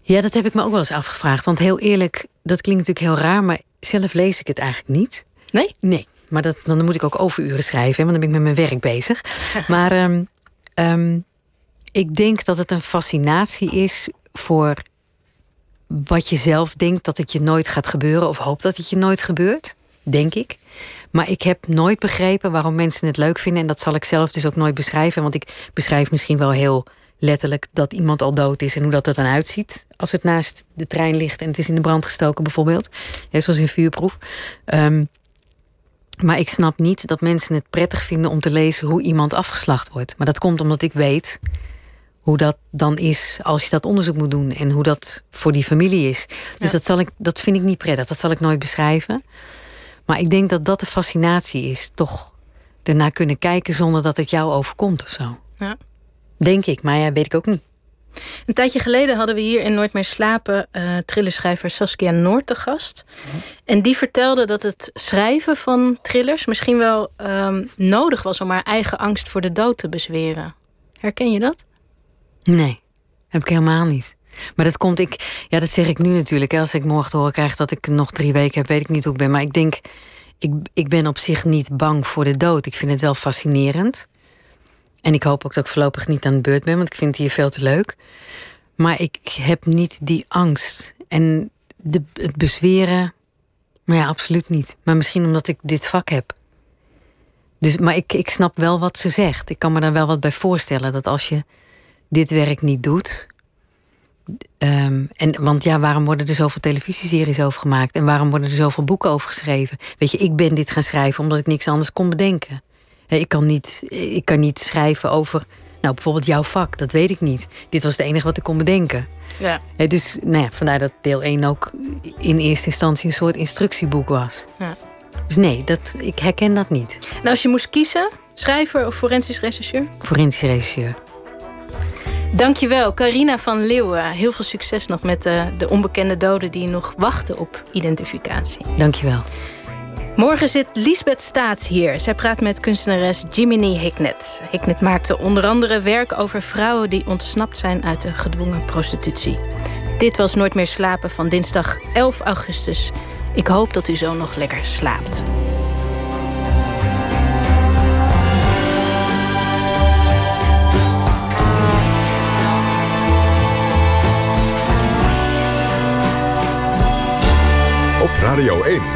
Ja, dat heb ik me ook wel eens afgevraagd. Want heel eerlijk, dat klinkt natuurlijk heel raar, maar zelf lees ik het eigenlijk niet. Nee? Nee. Maar dat, dan moet ik ook overuren schrijven, want dan ben ik met mijn werk bezig. [LAUGHS] maar um, um, ik denk dat het een fascinatie is voor wat je zelf denkt dat het je nooit gaat gebeuren of hoopt dat het je nooit gebeurt, denk ik. Maar ik heb nooit begrepen waarom mensen het leuk vinden en dat zal ik zelf dus ook nooit beschrijven, want ik beschrijf misschien wel heel letterlijk dat iemand al dood is en hoe dat er dan uitziet als het naast de trein ligt en het is in de brand gestoken, bijvoorbeeld. Zoals in vuurproef. Um, maar ik snap niet dat mensen het prettig vinden om te lezen hoe iemand afgeslacht wordt. Maar dat komt omdat ik weet hoe dat dan is als je dat onderzoek moet doen en hoe dat voor die familie is. Dus dat, zal ik, dat vind ik niet prettig, dat zal ik nooit beschrijven. Maar ik denk dat dat de fascinatie is, toch ernaar kunnen kijken zonder dat het jou overkomt of zo. Ja. Denk ik, maar ja, weet ik ook niet. Een tijdje geleden hadden we hier in Nooit meer slapen uh, trillerschrijver Saskia Noord te gast. En die vertelde dat het schrijven van thrillers misschien wel um, nodig was om haar eigen angst voor de dood te bezweren. Herken je dat? Nee, heb ik helemaal niet. Maar dat komt ik, ja, dat zeg ik nu natuurlijk. Als ik morgen te horen krijg dat ik nog drie weken heb, weet ik niet hoe ik ben. Maar ik denk, ik, ik ben op zich niet bang voor de dood. Ik vind het wel fascinerend. En ik hoop ook dat ik voorlopig niet aan de beurt ben, want ik vind het hier veel te leuk. Maar ik heb niet die angst. En de, het bezweren, maar ja, absoluut niet. Maar misschien omdat ik dit vak heb. Dus, maar ik, ik snap wel wat ze zegt. Ik kan me daar wel wat bij voorstellen. Dat als je dit werk niet doet. Um, en, want ja, waarom worden er zoveel televisieseries over gemaakt? En waarom worden er zoveel boeken over geschreven? Weet je, ik ben dit gaan schrijven omdat ik niks anders kon bedenken. Ik kan niet, ik kan niet schrijven over, nou bijvoorbeeld jouw vak, dat weet ik niet. Dit was het enige wat ik kon bedenken. Ja. Dus nou ja, vandaar dat deel 1 ook in eerste instantie een soort instructieboek was. Ja. Dus nee, dat, ik herken dat niet. Nou, als je moest kiezen, schrijver of forensisch rechercheur? Forensisch rechercheur. Dankjewel, Carina van Leeuwen. Heel veel succes nog met de, de onbekende doden die nog wachten op identificatie. Dankjewel. Morgen zit Lisbeth Staats hier. Zij praat met kunstenares Jiminy Hicknet. Hicknet maakte onder andere werk over vrouwen die ontsnapt zijn uit de gedwongen prostitutie. Dit was Nooit meer slapen van dinsdag 11 augustus. Ik hoop dat u zo nog lekker slaapt. Op Radio 1,